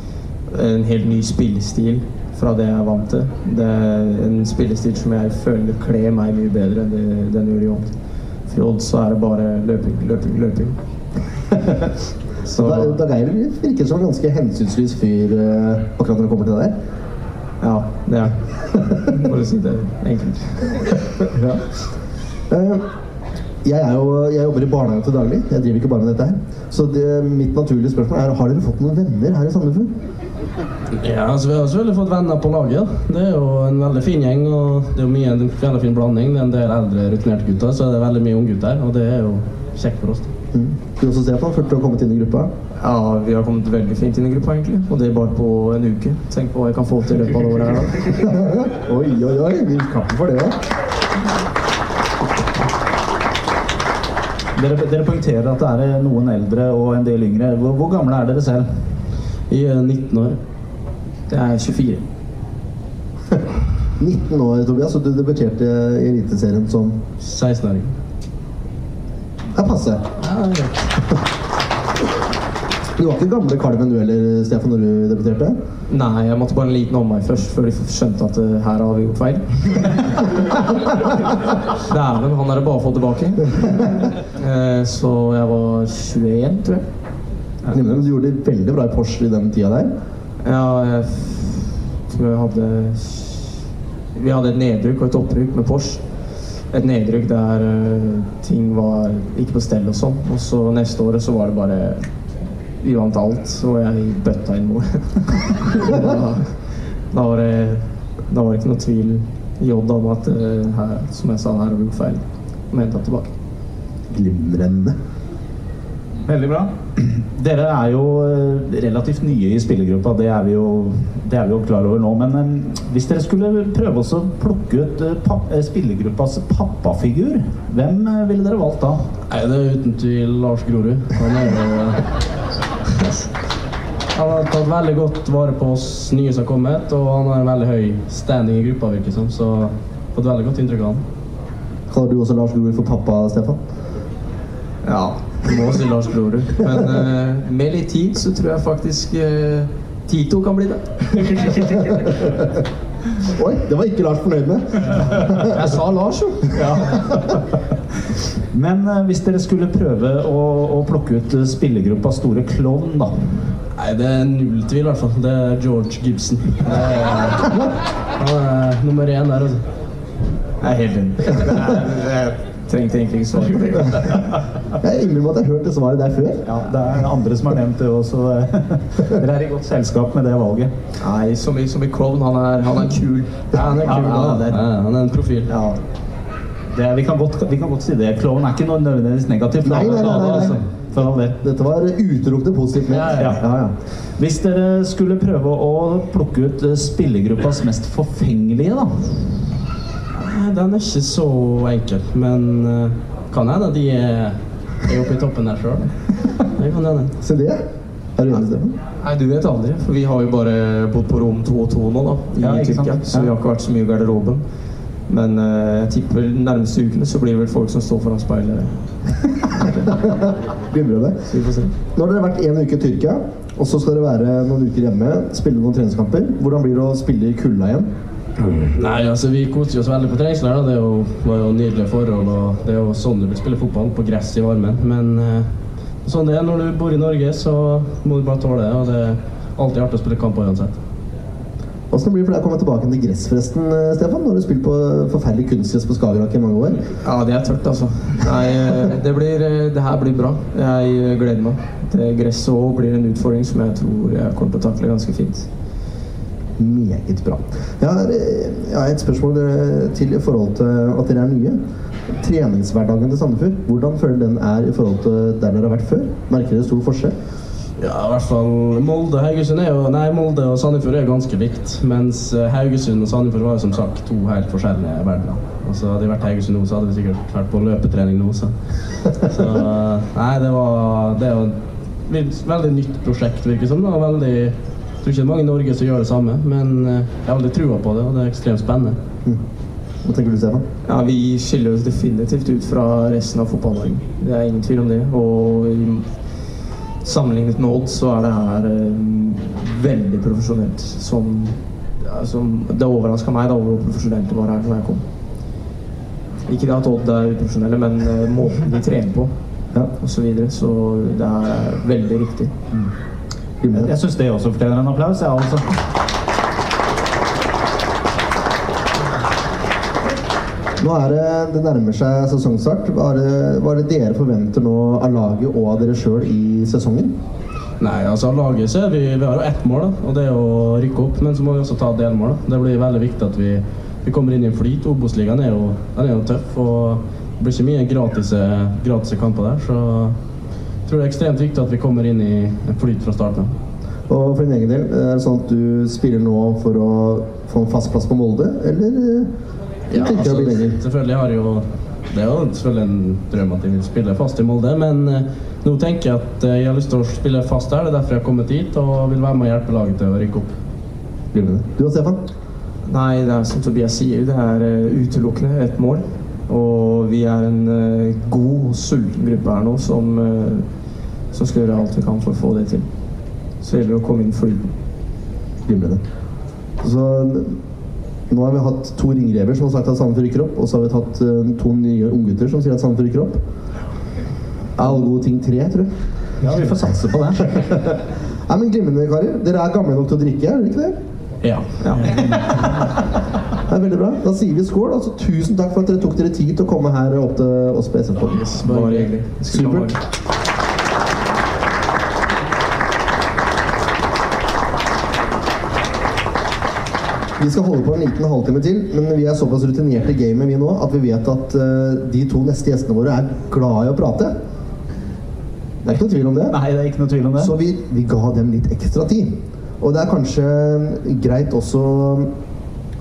en helt ny spillestil fra det jeg er vant til. Det er en spillestil som jeg føler kler meg mye bedre enn det den gjør i Odd. For i Odd så er det bare løping, løping, løping. Så Da, Dag Eiler virker som en ganske hensynsløs fyr eh, akkurat når det kommer til det der. ja, det er han. Bare si det enkelt. Ja. Eh, jeg, er jo, jeg jobber i barnehage til daglig. Jeg driver ikke bare med dette her. Så det, mitt naturlige spørsmål er har dere fått noen venner her i Sandefjord? Ja, altså Vi har selvfølgelig fått venner på laget. Det er jo en veldig fin gjeng. og Det er jo mye en veldig fin blanding. Det er en del eldre, rutinerte gutter, så er det veldig mye unggutter. Og det er jo kjekt for oss. da. Mm. Du også Stefan, før du har kommet inn i gruppa? Ja, vi har kommet veldig fint inn i gruppa, egentlig. Og det er bare på en uke. Tenk på hva jeg kan få til i løpet av det året her. da. oi, oi, oi. Vi klapper for det òg. Dere, dere poengterer at det er noen eldre og en del yngre. Hvor, hvor gamle er dere selv? I er 19 år. Det er 24. 19 år, Tobias, og du debuterte i Eliteserien som 16-åring. Det passer. Ja, det er greit. Du var ikke gamle kalven du heller, Stefan, når du debuterte? Nei, jeg måtte bare en liten omvei først, før de skjønte at eh, her har vi gjort feil. Dæven, han er det bare å få tilbake. Eh, Så jeg var 21, tror jeg. Men du gjorde det veldig bra i Porsche i den tida der. Ja, jeg tror jeg hadde Vi hadde et nedrykk og et opprykk med Porsche. Et nedrykk der eh, ting var ikke på stell og sånn. Og så neste året så var det bare Vi vant alt, og jeg bøtta inn mål. da, da, var det, da var det ikke noe tvil i Odd om at her, som jeg sa, her har vi gjort feil. Og henta tilbake. Glimrende. Veldig bra. Dere er jo eh, relativt nye i spillergruppa, det er vi jo, det er vi jo klar over nå. Men eh, hvis dere skulle prøve å plukke ut eh, papp, spillergruppas pappafigur, hvem ville dere valgt da? Nei, det er uten tvil Lars Grorud. Han er jo Han har tatt veldig godt vare på oss nye som har kommet, og han har en veldig høy standing i gruppa, virker som. Så fått veldig godt inntrykk av han. Kaller du også Lars Grorud for pappa, Stefan? Ja, du må si Lars Grorud. Men uh, med litt tid så tror jeg faktisk eh, Tito kan bli det. Oi, det var ikke Lars fornøyd med. Jeg sa Lars, jo. Men eh, hvis dere skulle prøve å, å plukke ut spillergruppa store klovn, da. Nei, det er null tvil, i hvert fall. Det er George Gibson. Han er nummer én der, altså. Jeg er helt enig. Trengte egentlig ikke svare på det. Jeg innrømmer at jeg har hørt det svaret der før. Ja, det er andre som har nevnt det også. Dere er i godt selskap med det valget. Nei, som i, som i Crown. Han er, han er kul. Ja, han er kul. Ja, han, er- han er en profil. Ja. Det, vi, kan godt, vi kan godt si det. Klovn er ikke noe nødvendigvis negativt. Nei, nei, nei, nei, nei. Altså, For all del. Dette var utelukkende positivt Ja, Ja, ja, ja. Hvis dere skulle prøve å plukke ut spillergruppas mest forfengelige, da. Nei, Den er ikke så enkel, men uh, kan hende de er, er oppe i toppen der sjøl. Det kan hende. Se det. Er du enig, Stefan? Nei, du vet aldri. For vi har jo bare bodd på rom to og to nå, da. I Ja. Tyrkia. Så vi har ikke vært så mye i garderoben. Men uh, jeg tipper de nærmeste ukene så blir det vel folk som står foran speilet. Glimrende. Så vi får se. Nå har dere vært en uke i Tyrkia, og så skal dere være noen uker hjemme. Spille noen treningskamper. Hvordan blir det å spille i kulda igjen? Nei, altså vi koser oss veldig på treningsleir. da. Det er jo, var jo nydelige forhold. og Det er jo sånn du vil spille fotball, på gress i varmen. Men eh, sånn det er når du bor i Norge, så må du bare tåle det. Og det er alltid artig å spille kamper uansett. Åssen blir det for deg å komme tilbake til gress, forresten, Stefan? Nå har du spilt på forferdelig kunstgress på Skagerrak i mange år. Ja, det er tørt, altså. Nei, eh, det, blir, eh, det her blir bra. Jeg eh, gleder meg. Det Gresset òg blir en utfordring som jeg tror jeg kommer til å takle ganske fint. Meget bra. Jeg har, eh, jeg har et spørsmål eh, til i forhold til at dere er nye. Treningshverdagen til Sandefjord, hvordan føler den er i forhold til der dere har vært før? Merker dere stor forskjell? Ja, i hvert fall Molde Haugesund er jo Nei, Molde og Sandefjord er ganske likt. Mens eh, Haugesund og Sandefjord var jo som sagt to helt forskjellige verdener. Og Hadde jeg vært Haugesund nå, så hadde vi sikkert vært på løpetrening nå. Så, så Nei, det var Det er jo et veldig nytt prosjekt, virker det som. Veldig Jeg tror ikke det er mange i Norge som gjør det samme, men eh, jeg har aldri trua på det, og det er ekstremt spennende. Hva tenker du, Stefan? Ja, Vi skiller oss definitivt ut fra resten av Fotball-Norge. Det er ingen tvil om det. Og sammenlignet med Odd så er det her um, veldig profesjonelt. Som, ja, som Det overraska meg da hvor profesjonelt det var her da jeg kom. Ikke det at Odd er uprofesjonelle, men eh, måten de trener på. Ja. og Så, videre. så det er veldig riktig. Jeg, jeg syns det også fortjener en applaus. Jeg, altså. Nå er det, det nærmer seg sesongstart. Hva er, det, hva er det dere forventer nå av laget og av dere sjøl i sesongen? Nei, altså av laget så er vi, vi har jo ett mål, da, og det er å rykke opp. Men så må vi også ta delmål. da. Det blir veldig viktig at vi, vi kommer inn i en flyt. Obos-ligaen er, jo- er jo tøff, og det blir ikke mye gratis, gratis kamper der. Så jeg tror det er ekstremt viktig at vi kommer inn i en flyt fra starten av. Og for din egen del, er det sånn at du spiller nå for å få en fast plass på Molde, eller eh, Ja, tenker du å bli altså, lenger? selvfølgelig har jeg jo Det er jo selvfølgelig en drøm at jeg vil spille fast i Molde, men eh, nå tenker jeg at eh, jeg har lyst til å spille fast der. Det er derfor jeg har kommet hit og vil være med og hjelpe laget til å rykke opp. Du og Stefan? Nei, det er som Tobias sier, det er utelukkende et mål. Og vi er en eh, god, sulten gruppe her nå som, eh, som skal gjøre alt vi kan for å få det til. Så gjelder det å komme inn flyten. Glimrende. Så nå har vi hatt to ringrever som har sagt at Sandefjord rykker opp, og så har vi hatt eh, to nye unggutter som sier at Sandefjord rykker opp. Er alle gode ting tre, tror jeg? Ja, vi får satse på det. Nei, men Glimrende, karer. Dere er gamle nok til å drikke, er dere ikke det? Ja. Det er veldig bra. Da sier vi skål. Altså, tusen takk for at dere tok dere tid til å komme her opp til oss på SF. Bare hyggelig. Supert. Vi skal holde på en liten halvtime til, men vi er såpass rutinerte i gamet vi nå at vi vet at uh, de to neste gjestene våre er glad i å prate. Det er ikke noe tvil om det. Nei, det er ikke noe tvil om det. Så vi, vi ga dem litt ekstra tid. Og det er kanskje greit også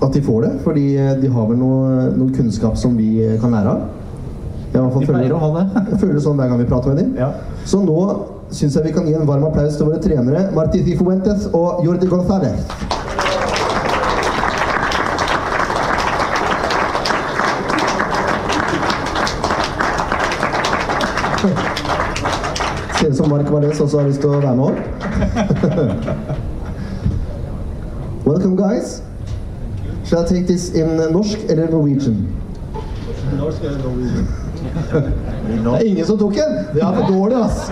at de får det, fordi de har vel noe, noe kunnskap som vi kan lære av. Jeg fall Vi å ha det. jeg føler sånn hver gang vi prater med dem. Ja. Så nå syns jeg vi kan gi en varm applaus til våre trenere Marti Cifuentes og Jordi González. Ser ut som Mark Valles også har lyst til å være med opp. Welcome, guys. Shall I take this in norsk eller Norwegian? Det er ingen som tok den! Det er for dårlig, ass!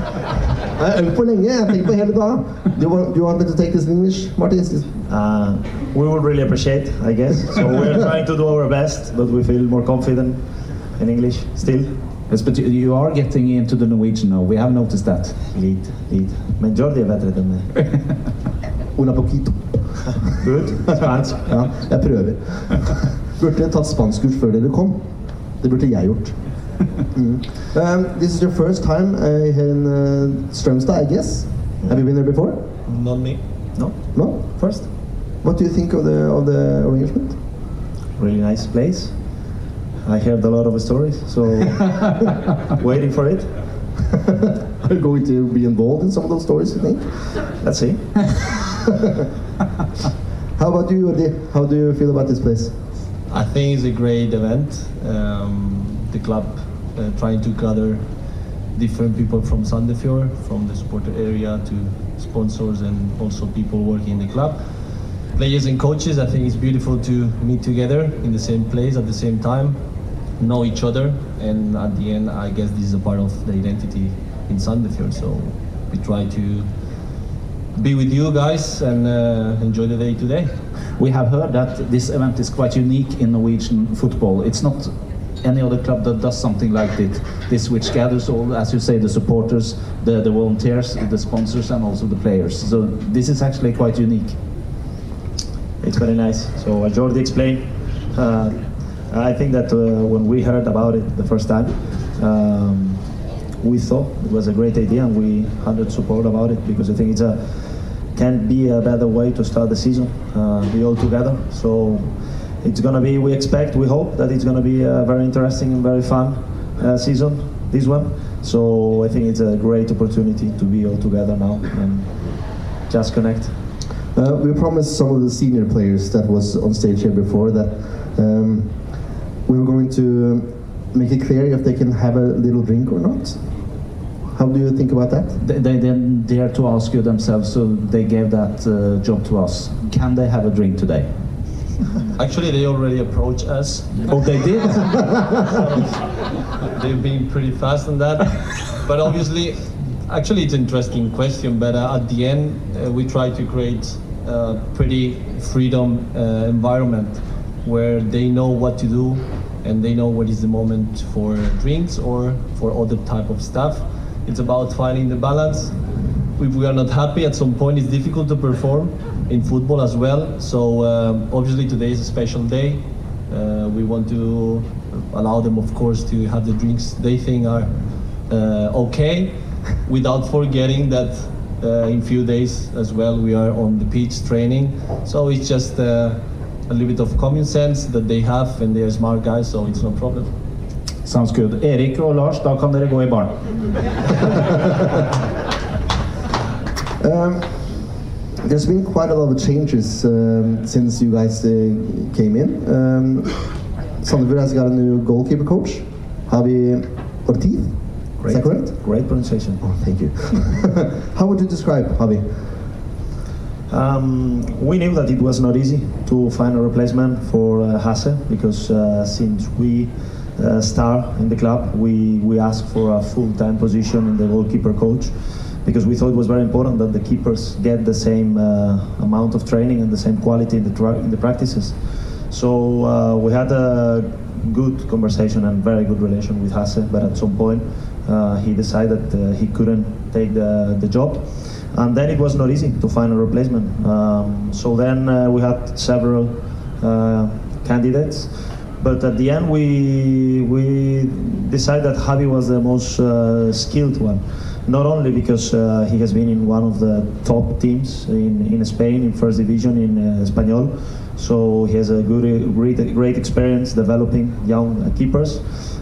Jeg har øvd på lenge. Jeg har tenkt på hele dagen. Do you want, do you want me to take this in English, Martin? Uh, we would really appreciate, I guess. So we're trying to do our best, but we feel more confident in English still. Yes, but you, you are getting into the Norwegian now. We have noticed that. Lead, lead. Men Jordi er bedre enn meg. Una poquito. Good. Spansk. Ja, jeg prøver. Burde tatt spanskkurs før dere kom. Det burde jeg gjort. Mm. Um, this is your first time uh, here in uh, Strømstad, I guess. Have you been there before? Not me. No. No. First. What do you think of the of the arrangement? Really nice place. I heard a lot of stories, so waiting for it. Are you going to be involved in some of those stories? You think? Let's see. How about you, Jordi? How do you feel about this place? I think it's a great event. Um, the club uh, trying to gather different people from Sandefjord, from the supporter area to sponsors and also people working in the club. Players and coaches, I think it's beautiful to meet together in the same place at the same time, know each other, and at the end, I guess this is a part of the identity in Sandefjord. So we try to be with you guys and uh, enjoy the day today. We have heard that this event is quite unique in Norwegian football. It's not any other club that does something like this, this which gathers all, as you say, the supporters, the, the volunteers, the sponsors, and also the players. So this is actually quite unique. It's very nice. So as Jordi explained, uh, I think that uh, when we heard about it the first time, um, we thought it was a great idea and we had support about it because I think it's a can't be a better way to start the season. Uh, be all together. So it's gonna be. We expect. We hope that it's gonna be a very interesting and very fun uh, season. This one. So I think it's a great opportunity to be all together now and just connect. Uh, we promised some of the senior players that was on stage here before that um, we were going to make it clear if they can have a little drink or not. How do you think about that? They, they didn't dare to ask you themselves, so they gave that uh, job to us. Can they have a drink today? Actually, they already approached us. Oh, they did? They've been pretty fast on that. But obviously, actually, it's an interesting question. But uh, at the end, uh, we try to create a pretty freedom uh, environment where they know what to do and they know what is the moment for drinks or for other type of stuff. It's about finding the balance. If we are not happy at some point, it's difficult to perform in football as well. So um, obviously today is a special day. Uh, we want to allow them, of course, to have the drinks they think are uh, okay, without forgetting that uh, in few days as well we are on the pitch training. So it's just uh, a little bit of common sense that they have, and they are smart guys, so it's no problem. Sounds good. Erik og Lars, da kan dere gå i baren. Um, there's been quite a lot of changes um, since you guys uh, came in. Um, Sandefjord has got a new goalkeeper coach, Javi Ortiz. Is that correct? Great pronunciation. Oh, thank you. How would you describe Javi? Um, we knew that it was not easy to find a replacement for uh, Hasse because uh, since we uh, start in the club, we, we asked for a full-time position in the goalkeeper coach because we thought it was very important that the keepers get the same uh, amount of training and the same quality in the, tra- in the practices. So uh, we had a good conversation and very good relation with Hasse, but at some point uh, he decided uh, he couldn't take the, the job. And then it was not easy to find a replacement. Um, so then uh, we had several candidates, but at the end we we decided that Javi was the most uh, skilled one. Not only because uh, he has been in one of the top teams in, in Spain in first division in uh, Espanyol, so he has a good, great, great experience developing young keepers.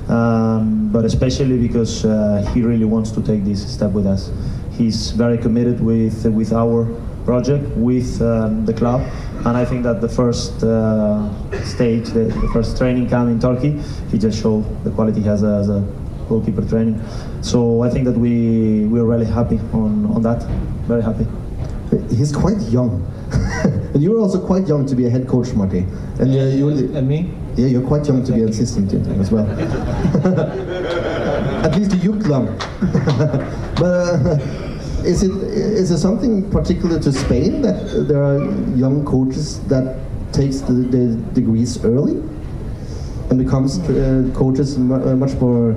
Um, but especially because uh, he really wants to take this step with us. He's very committed with with our project, with um, the club, and I think that the first uh, stage, the, the, first training camp in Turkey, he just showed the quality he has as a goalkeeper training. So I think that we we are really happy on on that, very happy. He's quite young. and you're also quite young to be a head coach, Marty. And uh, you're the, and me? Yeah, you're quite young to be an assistant as well. At least you look young. but uh, is it is there something particular to Spain that there are young coaches that takes the, the degrees early and becomes uh, coaches much more?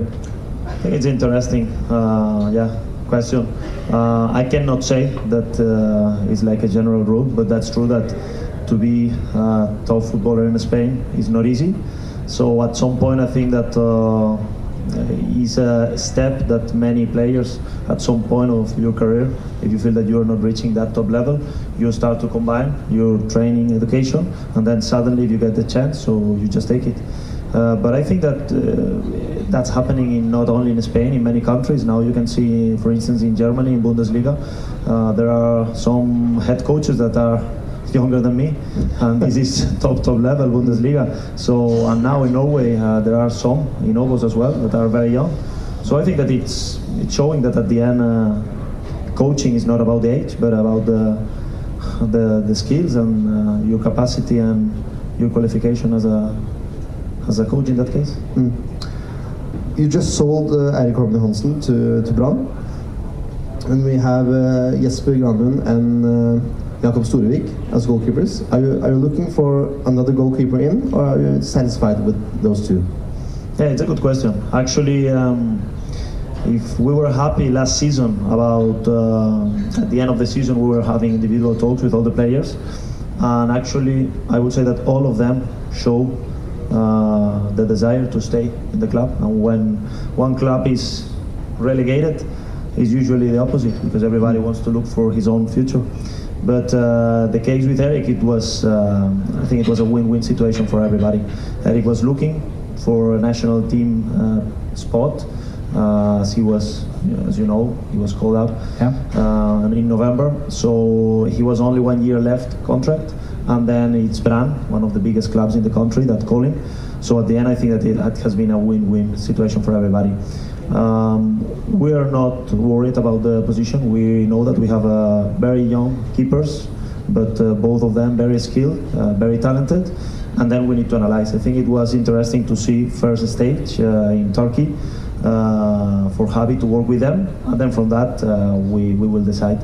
I think it's interesting. Uh, yeah, question. Uh, I cannot say that uh, it's like a general rule, but that's true that to be a top footballer in Spain is not easy. So at some point, I think that uh, is a step that many players at some point of your career, if you feel that you are not reaching that top level, you start to combine your training, education, and then suddenly you get the chance, so you just take it. Uh, but I think that uh, that's happening in not only in Spain, in many countries. Now you can see, for instance, in Germany, in Bundesliga, uh, there are some head coaches that are younger than me, and this is top top level Bundesliga. So and now in Norway uh, there are some in August as well that are very young. So I think that it's it's showing that at the end, uh, coaching is not about the age, but about the the, the skills and uh, your capacity and your qualification as a as a coach in that case. Mm. You just sold uh, Eirik Holmen Hansen to, to Brann. And we have uh, Jesper Granlund and uh, Jakob Storevik as goalkeepers. Are you, are you looking for another goalkeeper in, or are you satisfied with those two? Yeah, it's a good question. Actually, um, if we were happy last season about uh, at the end of the season we were having individual talks with all the players, and actually I would say that all of them show uh, the desire to stay in the club. And when one club is relegated, it's usually the opposite because everybody wants to look for his own future. But uh, the case with Eric, it was uh, I think it was a win-win situation for everybody. Eric was looking for a national team uh, spot. Uh, as he was, as you know, he was called out uh, in November. So he was only one year left contract, and then it's Bran, one of the biggest clubs in the country, that called him. So at the end, I think that it that has been a win-win situation for everybody. Um, we are not worried about the position. We know that we have uh, very young keepers but uh, both of them very skilled, uh, very talented. And then we need to analyze. I think it was interesting to see first stage uh, in Turkey uh, for Javi to work with them, and then from that uh, we, we will decide.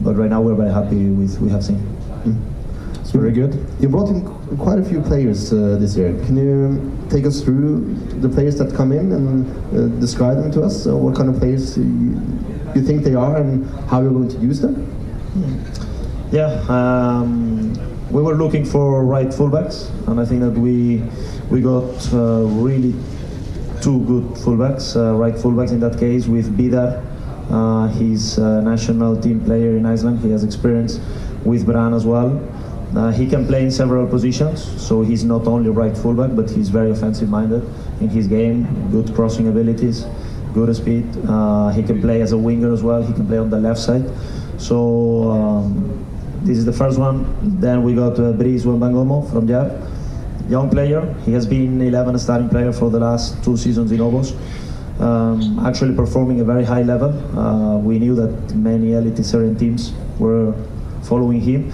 But right now we're very happy with what we have seen. It's very good. You brought in quite a few players uh, this year. Can you take us through the players that come in and uh, describe them to us? Uh, what kind of players you, you think they are and how you're going to use them? Yeah, um, we were looking for right fullbacks, and I think that we we got uh, really two good fullbacks, uh, right fullbacks in that case with Bidar. Uh, he's a national team player in Iceland. He has experience with Bran as well. Uh, he can play in several positions, so he's not only right fullback, but he's very offensive-minded in his game. Good crossing abilities, good speed. Uh, he can play as a winger as well. He can play on the left side. So um, this is the first one. Then we got uh, Brice Wembangomo from Jab. Young player. He has been 11 starting player for the last two seasons in Obos. Um, actually performing a very high level. Uh, we knew that many elite Syrian teams were following him.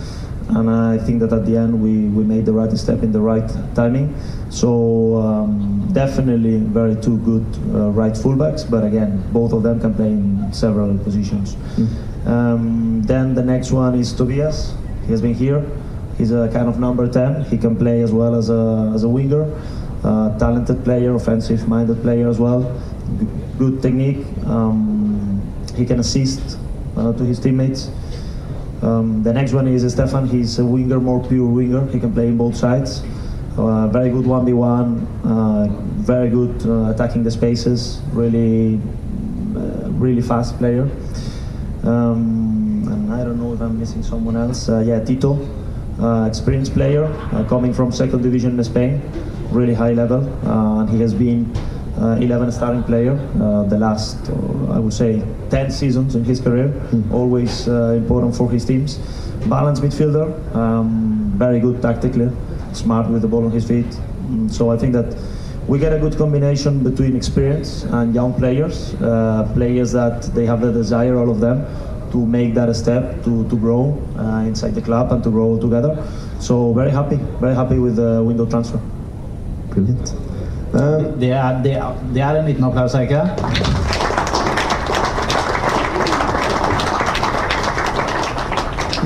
And I think that at the end we, we made the right step in the right timing. So um, definitely very two good uh, right fullbacks, but again, both of them can play in several positions. Um, then the next one is Tobias. He has been here. He's a kind of number 10. He can play as well as a, as a winger. Uh, talented player, offensive-minded player as well. G- good technique. Um, he can assist uh, to his teammates. Um, the next one is Stefan. He's a winger, more pure winger. He can play in both sides. Uh, very good 1v1. Uh, very good uh, attacking the spaces. Really, uh, really fast player. Um, and I don't know if I'm missing someone else. Uh, yeah, Tito, uh, experienced player, coming from second division in Spain, really high level, and he has been 11 starting player uh, the last, uh, I would say, 10 seasons in his career. Always uh, important for his teams. Balanced midfielder, um, very good tactically, smart with the ball on his feet. Mm, So I think that we get a good combination between experience and young players, uh, players that they have the desire, all of them, to make that step to, to grow uh, inside the club and to grow together. So very happy, very happy with the window transfer. Brilliant. Det er, det, er, det er en liten applaus, er ikke det?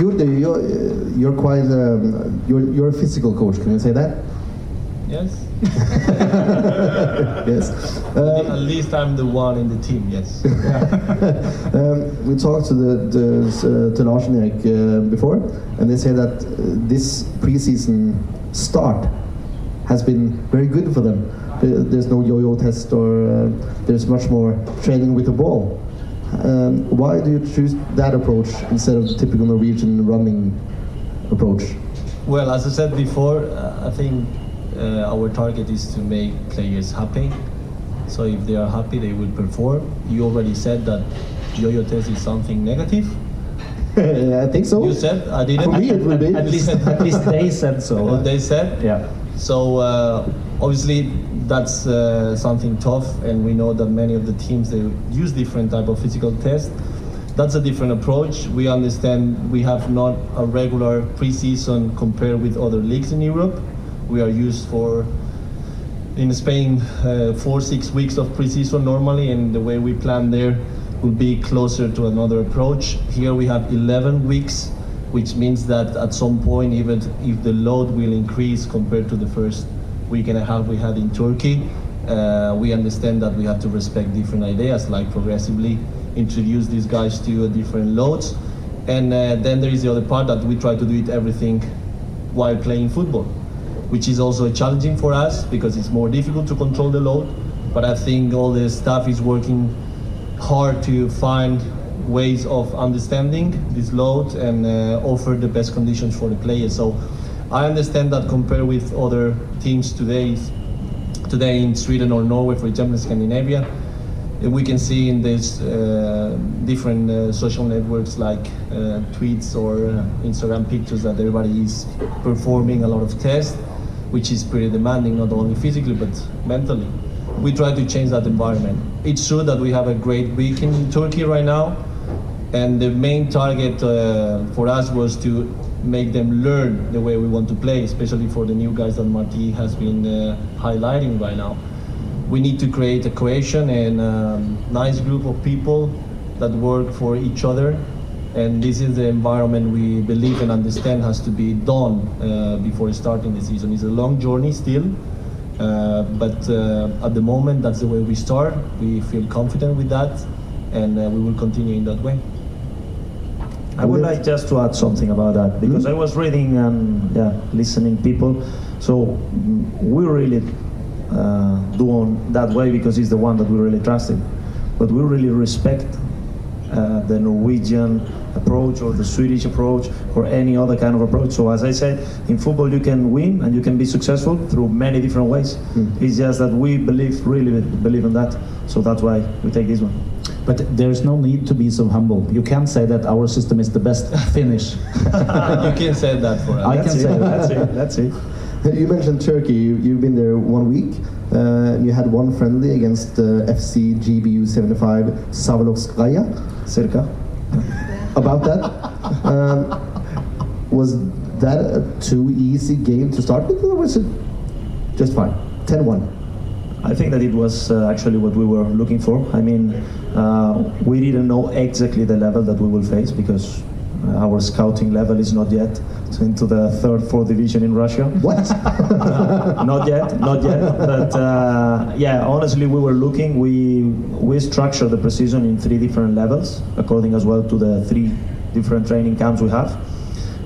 You're, the, you're, uh, you're quite um, you're, you're a physical coach. Can you say that? Yes. yes. At least I'm the one in the team. Yes. Um, we talked to the, the uh, to Lars and Erik uh, before, and they say that uh, this preseason start has been very good for them. There's no yo-yo test, or uh, there's much more training with the ball. Um, why do you choose that approach instead of the typical Norwegian running approach? Well, as I said before, uh, I think uh, our target is to make players happy. So if they are happy, they will perform. You already said that yo-yo test is something negative. I think so. You said I didn't. For me, it will be. At least, at least they said so. they said. Yeah. So uh, obviously that's uh, something tough, and we know that many of the teams they use different type of physical tests. That's a different approach. We understand we have not a regular preseason compared with other leagues in Europe. We are used for in Spain uh, four six weeks of preseason normally, and the way we plan there will be closer to another approach. Here we have 11 weeks, which means that at some point, even if the load will increase compared to the first week and a half we had in Turkey, uh, we understand that we have to respect different ideas, like progressively introduce these guys to different loads. And uh, then there is the other part that we try to do it everything while playing football, which is also challenging for us because it's more difficult to control the load. But I think all the staff is working hard to find ways of understanding this load and uh, offer the best conditions for the players. So I understand that compared with other teams today, today in Sweden or Norway, for example, in Scandinavia, we can see in these uh, different uh, social networks like uh, tweets or uh, Instagram pictures that everybody is performing a lot of tests, which is pretty demanding, not only physically but mentally. We try to change that environment. It's true that we have a great week in Turkey right now, and the main target uh, for us was to make them learn the way we want to play, especially for the new guys that Marty has been uh, highlighting right now. We need to create a cohesion and um, nice group of people that work for each other. And this is the environment we believe and understand has to be done uh, before starting the season. It's a long journey still, uh, but uh, at the moment that's the way we start. We feel confident with that, and uh, we will continue in that way. I would like just to add something about that because I was reading and yeah, listening people. So mm, we really uh, do on that way because he's the one that we really trusted. But we really respect uh, the Norwegian approach or the Swedish approach or any other kind of approach. So as I said, in football you can win and you can be successful through many different ways. It's just that we believe really believe in that. So that's why we take this one. But there's no need to be so humble. You can't say that our system is the best finish. you can say that for us. I can That's say that. that's it. That's it. You mentioned Turkey. You, you've been there one week. Uh, and you had one friendly against uh, FC GBU 75 Savalovskaya. Circa. About that, um, was that a too easy game to start with, or was it just fine? 10-1. I think that it was uh, actually what we were looking for. I mean, uh, we didn't know exactly the level that we will face because uh, our scouting level is not yet into the third, fourth division in Russia. What? not yet, not yet. But uh, yeah, honestly, we were looking. We we structured the preseason in three different levels, according as well to the three different training camps we have,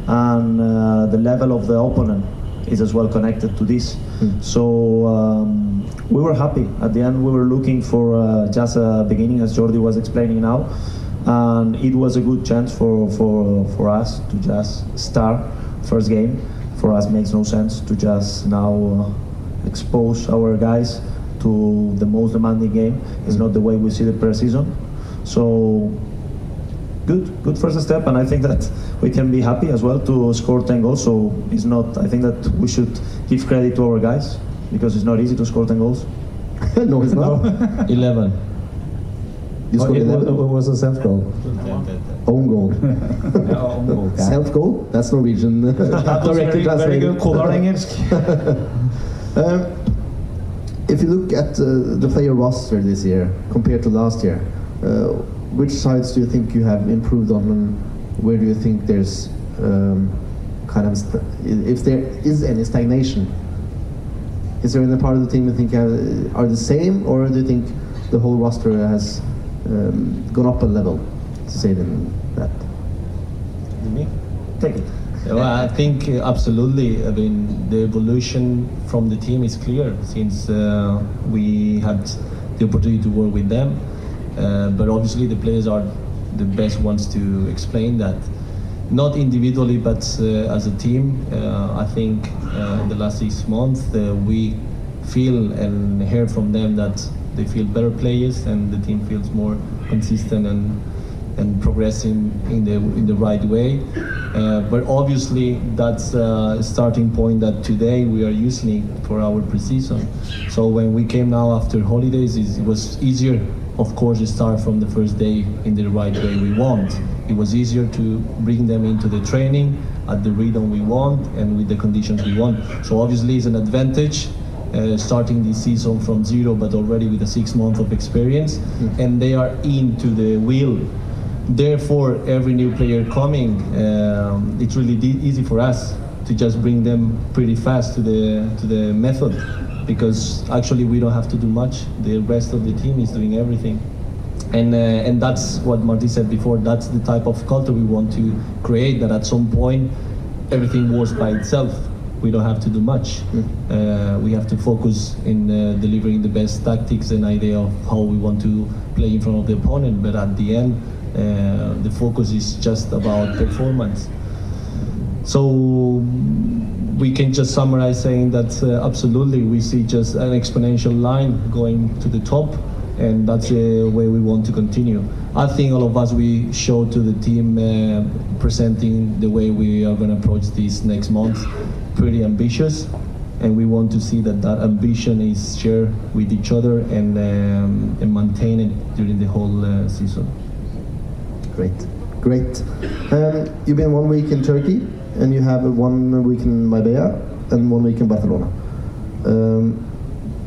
and uh, the level of the opponent is as well connected to this. So um, we were happy. At the end, we were looking for uh, just a beginning, as Jordi was explaining now, and it was a good chance for for for us to just start first game. For us, makes no sense to just now uh, expose our guys to the most demanding game. It's not the way we see the preseason. So good, good first step, and I think that we can be happy as well to score 10 goals. So it's not. I think that we should give credit to our guys because it's not easy to score 10 goals. no, it's not. 11. You scored it, 11. was a self goal. Own goal. own goal. ja. Self goal? That's Norwegian. Directly translated. Kodal engelsk. Um, if you look at uh, the player roster this year compared to last year, uh, which sides do you think you have improved on, and where do you think there's um, kind of st- if there is any stagnation? Is there any part of the team you think have, are the same, or do you think the whole roster has um, gone up a level, to say them that? Me? Take it. Well, I think uh, absolutely. I mean, the evolution from the team is clear since uh, we had the opportunity to work with them. Uh, but obviously, the players are the best ones to explain that. Not individually, but uh, as a team. Uh, I think uh, in the last six months we feel and hear from them that they feel better players and the team feels more consistent and and progressing in the in the right way. Uh, but obviously, that's a starting point that today we are using for our preseason. So when we came now after holidays, it was easier, of course, to start from the first day in the right way we want. It was easier to bring them into the training at the rhythm we want and with the conditions we want. So obviously, it's an advantage uh, starting this season from zero, but already with a six month of experience, and they are into the wheel. Therefore, every new player coming, um, it's really easy for us to just bring them pretty fast to the to the method, because actually we don't have to do much. The rest of the team is doing everything. And, uh, and that's what Marty said before. That's the type of culture we want to create. That at some point, everything works by itself. We don't have to do much. Uh, we have to focus in uh, delivering the best tactics and idea of how we want to play in front of the opponent. But at the end, uh, the focus is just about performance. So we can just summarize saying that uh, absolutely we see just an exponential line going to the top, and that's the way we want to continue. I think all of us we show to the team uh, presenting the way we are going to approach this next month, pretty ambitious, and we want to see that that ambition is shared with each other and um, and maintain it during the whole uh, season. Great, great. Um, you've been one week in Turkey. And you have one week in Marbella and one week in Barcelona. Um,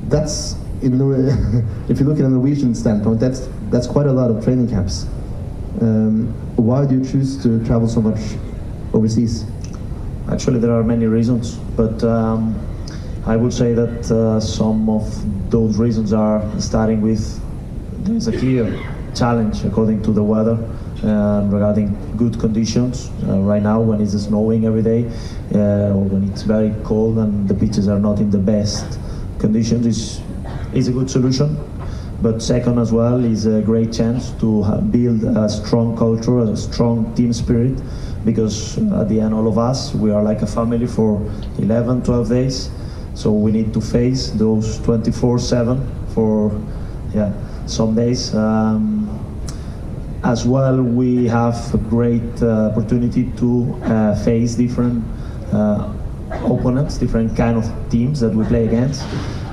that's in the, if you look at a Norwegian standpoint, that's that's quite a lot of training camps. Um, why do you choose to travel so much overseas? Actually, there are many reasons, but um, I would say that uh, some of those reasons are starting with there is a clear challenge according to the weather regarding good conditions. Uh, right now, when it's snowing every day, uh, or when it's very cold and the pitches are not in the best conditions, is is a good solution. But second, as well, is a great chance to build a strong culture, a strong team spirit, because at the end, all of us, we are like a family for 11, 12 days. So we need to face those 24/7 for, yeah, some days. Um, as well, we have a great uh, opportunity to uh, face different uh, opponents, different kind of teams that we play against.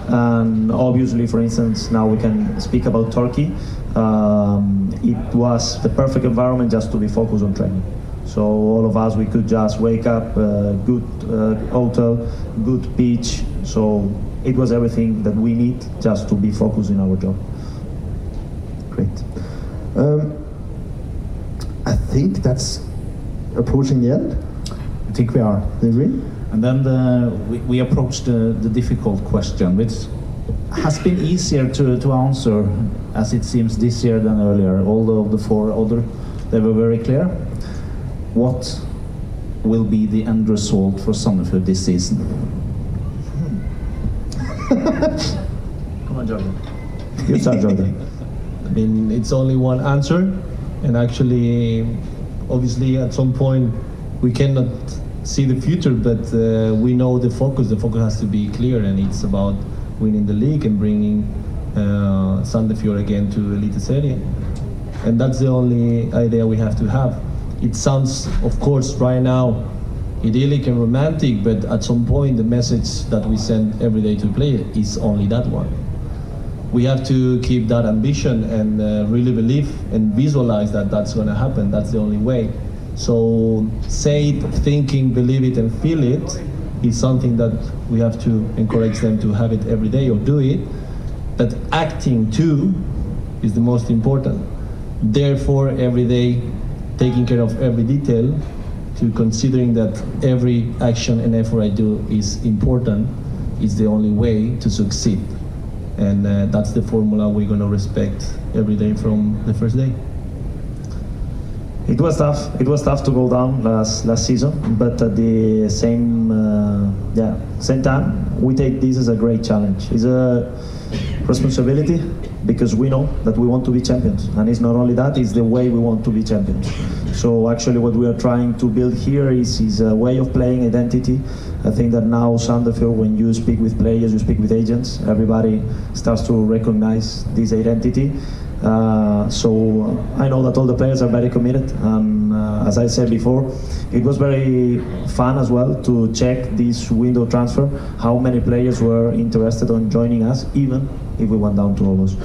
And obviously, for instance, now we can speak about Turkey. Um, it was the perfect environment just to be focused on training. So all of us, we could just wake up, uh, good uh, hotel, good beach. So it was everything that we need just to be focused in our job. Great. Um, think that's approaching the end. I think we are. Do you agree? And then the, we, we approach the, the difficult question, which has been easier to, to answer as it seems this year than earlier. Although the four other, they were very clear. What will be the end result for Sandefjord this season? Hmm. Come on, Jordan. You start, Jordan. I mean, it's only one answer, and actually, obviously, at some point, we cannot see the future, but uh, we know the focus. The focus has to be clear, and it's about winning the league and bringing uh, Sandefjord again to Elite Serie. And that's the only idea we have to have. It sounds, of course, right now idyllic and romantic, but at some point, the message that we send every day to play is only that one we have to keep that ambition and uh, really believe and visualize that that's going to happen. That's the only way. So say it, thinking, believe it, and feel it is something that we have to encourage them to have it every day or do it. But acting too is the most important. Therefore, every day, taking care of every detail, to considering that every action and effort I do is important, is the only way to succeed and uh, that's the formula we're going to respect every day from the first day. It was tough. It was tough to go down last last season, but at the same uh, yeah same time, we take this as a great challenge. It's a responsibility because we know that we want to be champions, and it's not only that; it's the way we want to be champions. So actually, what we are trying to build here is is a way of playing identity. I think that now Sandefjord, when you speak with players, you speak with agents, everybody starts to recognize this identity. Uh, so I know that all the players are very committed, and uh, as I said before, it was very fun as well to check this window transfer. How many players were interested on joining us, even if we went down to August.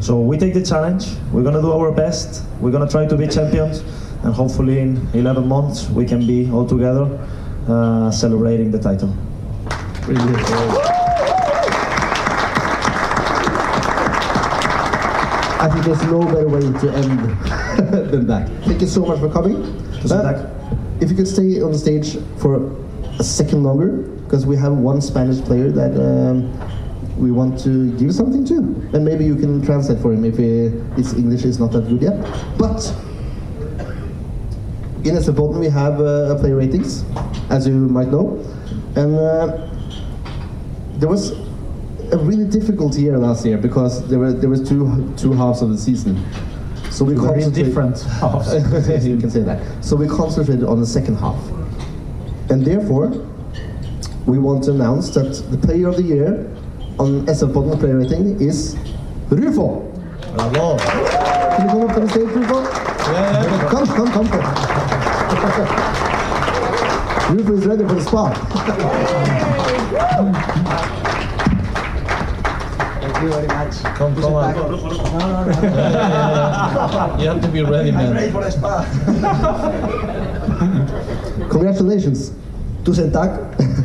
So we take the challenge. We're gonna do our best. We're gonna try to be champions, and hopefully in 11 months we can be all together uh, celebrating the title. I think there's no better way to end than that. Thank you so much for coming. Uh, if you could stay on the stage for a second longer, because we have one Spanish player that um, we want to give something to, and maybe you can translate for him if he, his English is not that good yet. But in Essepotten we have uh, player ratings, as you might know, and uh, there was a really difficult year last year because there were there was two two halves of the season. So we Very different halves of the season. you can say that. So we concentrated on the second half, and therefore we want to announce that the player of the year on SF Podden player rating is Rufo. Bravo! Can you come up to the stage, Rufo? Yeah, come, Come, come, come. Rufo is ready for the spot. Thank you very much. Come, come on. No, no, no. You have to be ready, I'm man. ready for the spa. Congratulations. Tusen takk.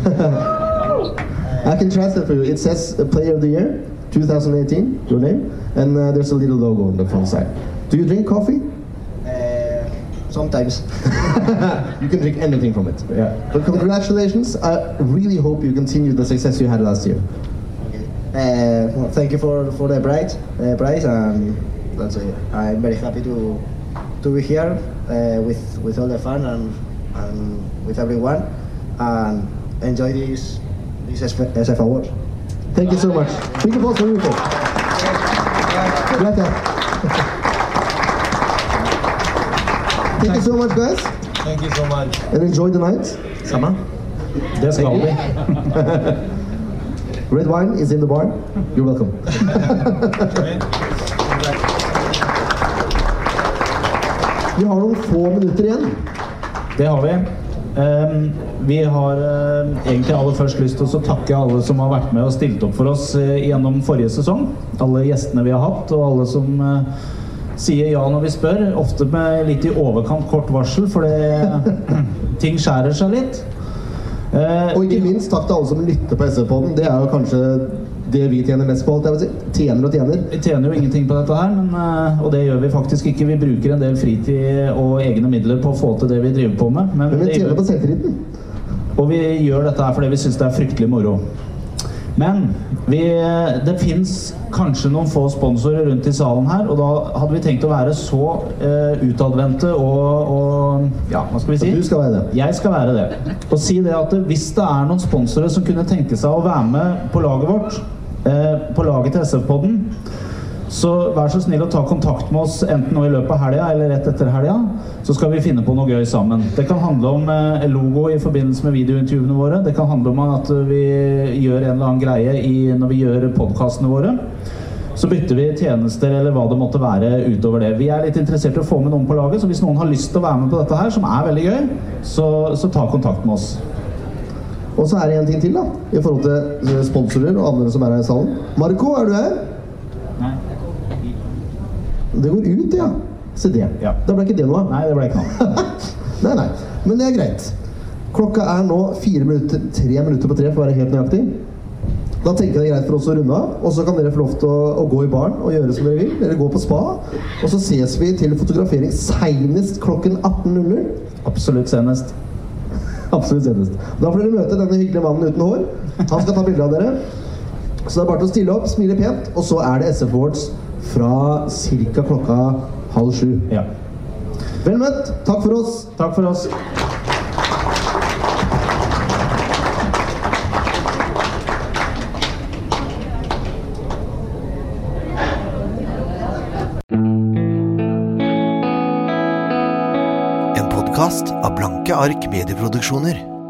I can translate for you. It says uh, Player of the Year 2018, your name, and uh, there's a little logo on the front side. Do you drink coffee? Sometimes. you can drink anything from it. Yeah. But congratulations. I really hope you continue the success you had last year. Uh, well, thank you for, for the prize, uh, prize and that's it. I'm very happy to to be here uh, with with all the fun and, and with everyone and enjoy this this SF, SF award. Thank you so much. Mycket applås för Rufo. Gracias. Thank you so much guys. Thank you so much. And enjoy the night. Samme. Det skal vi. Red wine is in the bar. You're welcome. Vi har noen få minutter igjen. Det har vi. Um, vi har uh, egentlig aller først lyst til å takke alle som har vært med og stilt opp for oss uh, gjennom forrige sesong. Alle gjestene vi har hatt, og alle som eh, sier ja når vi spør. Ofte med litt i overkant kort varsel, fordi ting skjærer seg litt. Eh, Og ikke minst takk til alle som lytter på SV-podden. Det er jo kanskje det vi tjener mest på. si. Tjener og tjener. Vi tjener jo ingenting på dette her, men, eh, og det gjør vi faktisk ikke. Vi bruker en del fritid og egne midler på å få til det vi driver på med. Men, Men vi tjener på selvtilliten. Og vi gjør dette her fordi vi syns det er fryktelig moro. Men vi, det fins kanskje noen få sponsorer rundt i salen her, og da hadde vi tenkt å være så uh, utadvendte og, og Ja, hva skal vi si? Du skal være det. Jeg skal være det. Og si det at hvis det er noen sponsorer som kunne tenke seg å være med på laget vårt, uh, på laget til SF-podden, så vær så snill å ta kontakt med oss enten nå i løpet av helga eller rett etter helga. Så skal vi finne på noe gøy sammen. Det kan handle om eh, logo i forbindelse med videointervjuene våre. Det kan handle om at vi gjør en eller annen greie i, når vi gjør podkastene våre. Så bytter vi tjenester eller hva det måtte være utover det. Vi er litt interessert i å få med noen på laget, så hvis noen har lyst til å være med på dette her, som er veldig gøy, så, så ta kontakt med oss. Og så er det en ting til, da. I forhold til eh, sponsorer og andre som er her i salen. Marco, er du her? Det går ut, ja. Se det. Da ble ikke det noe av. Nei, det ble ikke noe. nei, nei. Men det er greit. Klokka er nå fire minutter, tre minutter på tre, for å være helt nøyaktig. Da tenker jeg det er greit for oss å runde av, og så kan dere få lov til å, å gå i baren og gjøre som dere vil. Dere går på spa. Og så ses vi til fotografering seinest klokken 18.00. Absolutt senest. Absolutt senest. Da får dere møte denne hyggelige mannen uten hår. Han skal ta bilde av dere. Så det er bare til å stille opp, smile pent, og så er det SF Awards fra ca. klokka halv sju. Ja. Vel møtt. Takk for oss. Takk for oss. En podkast av Blanke ark medieproduksjoner.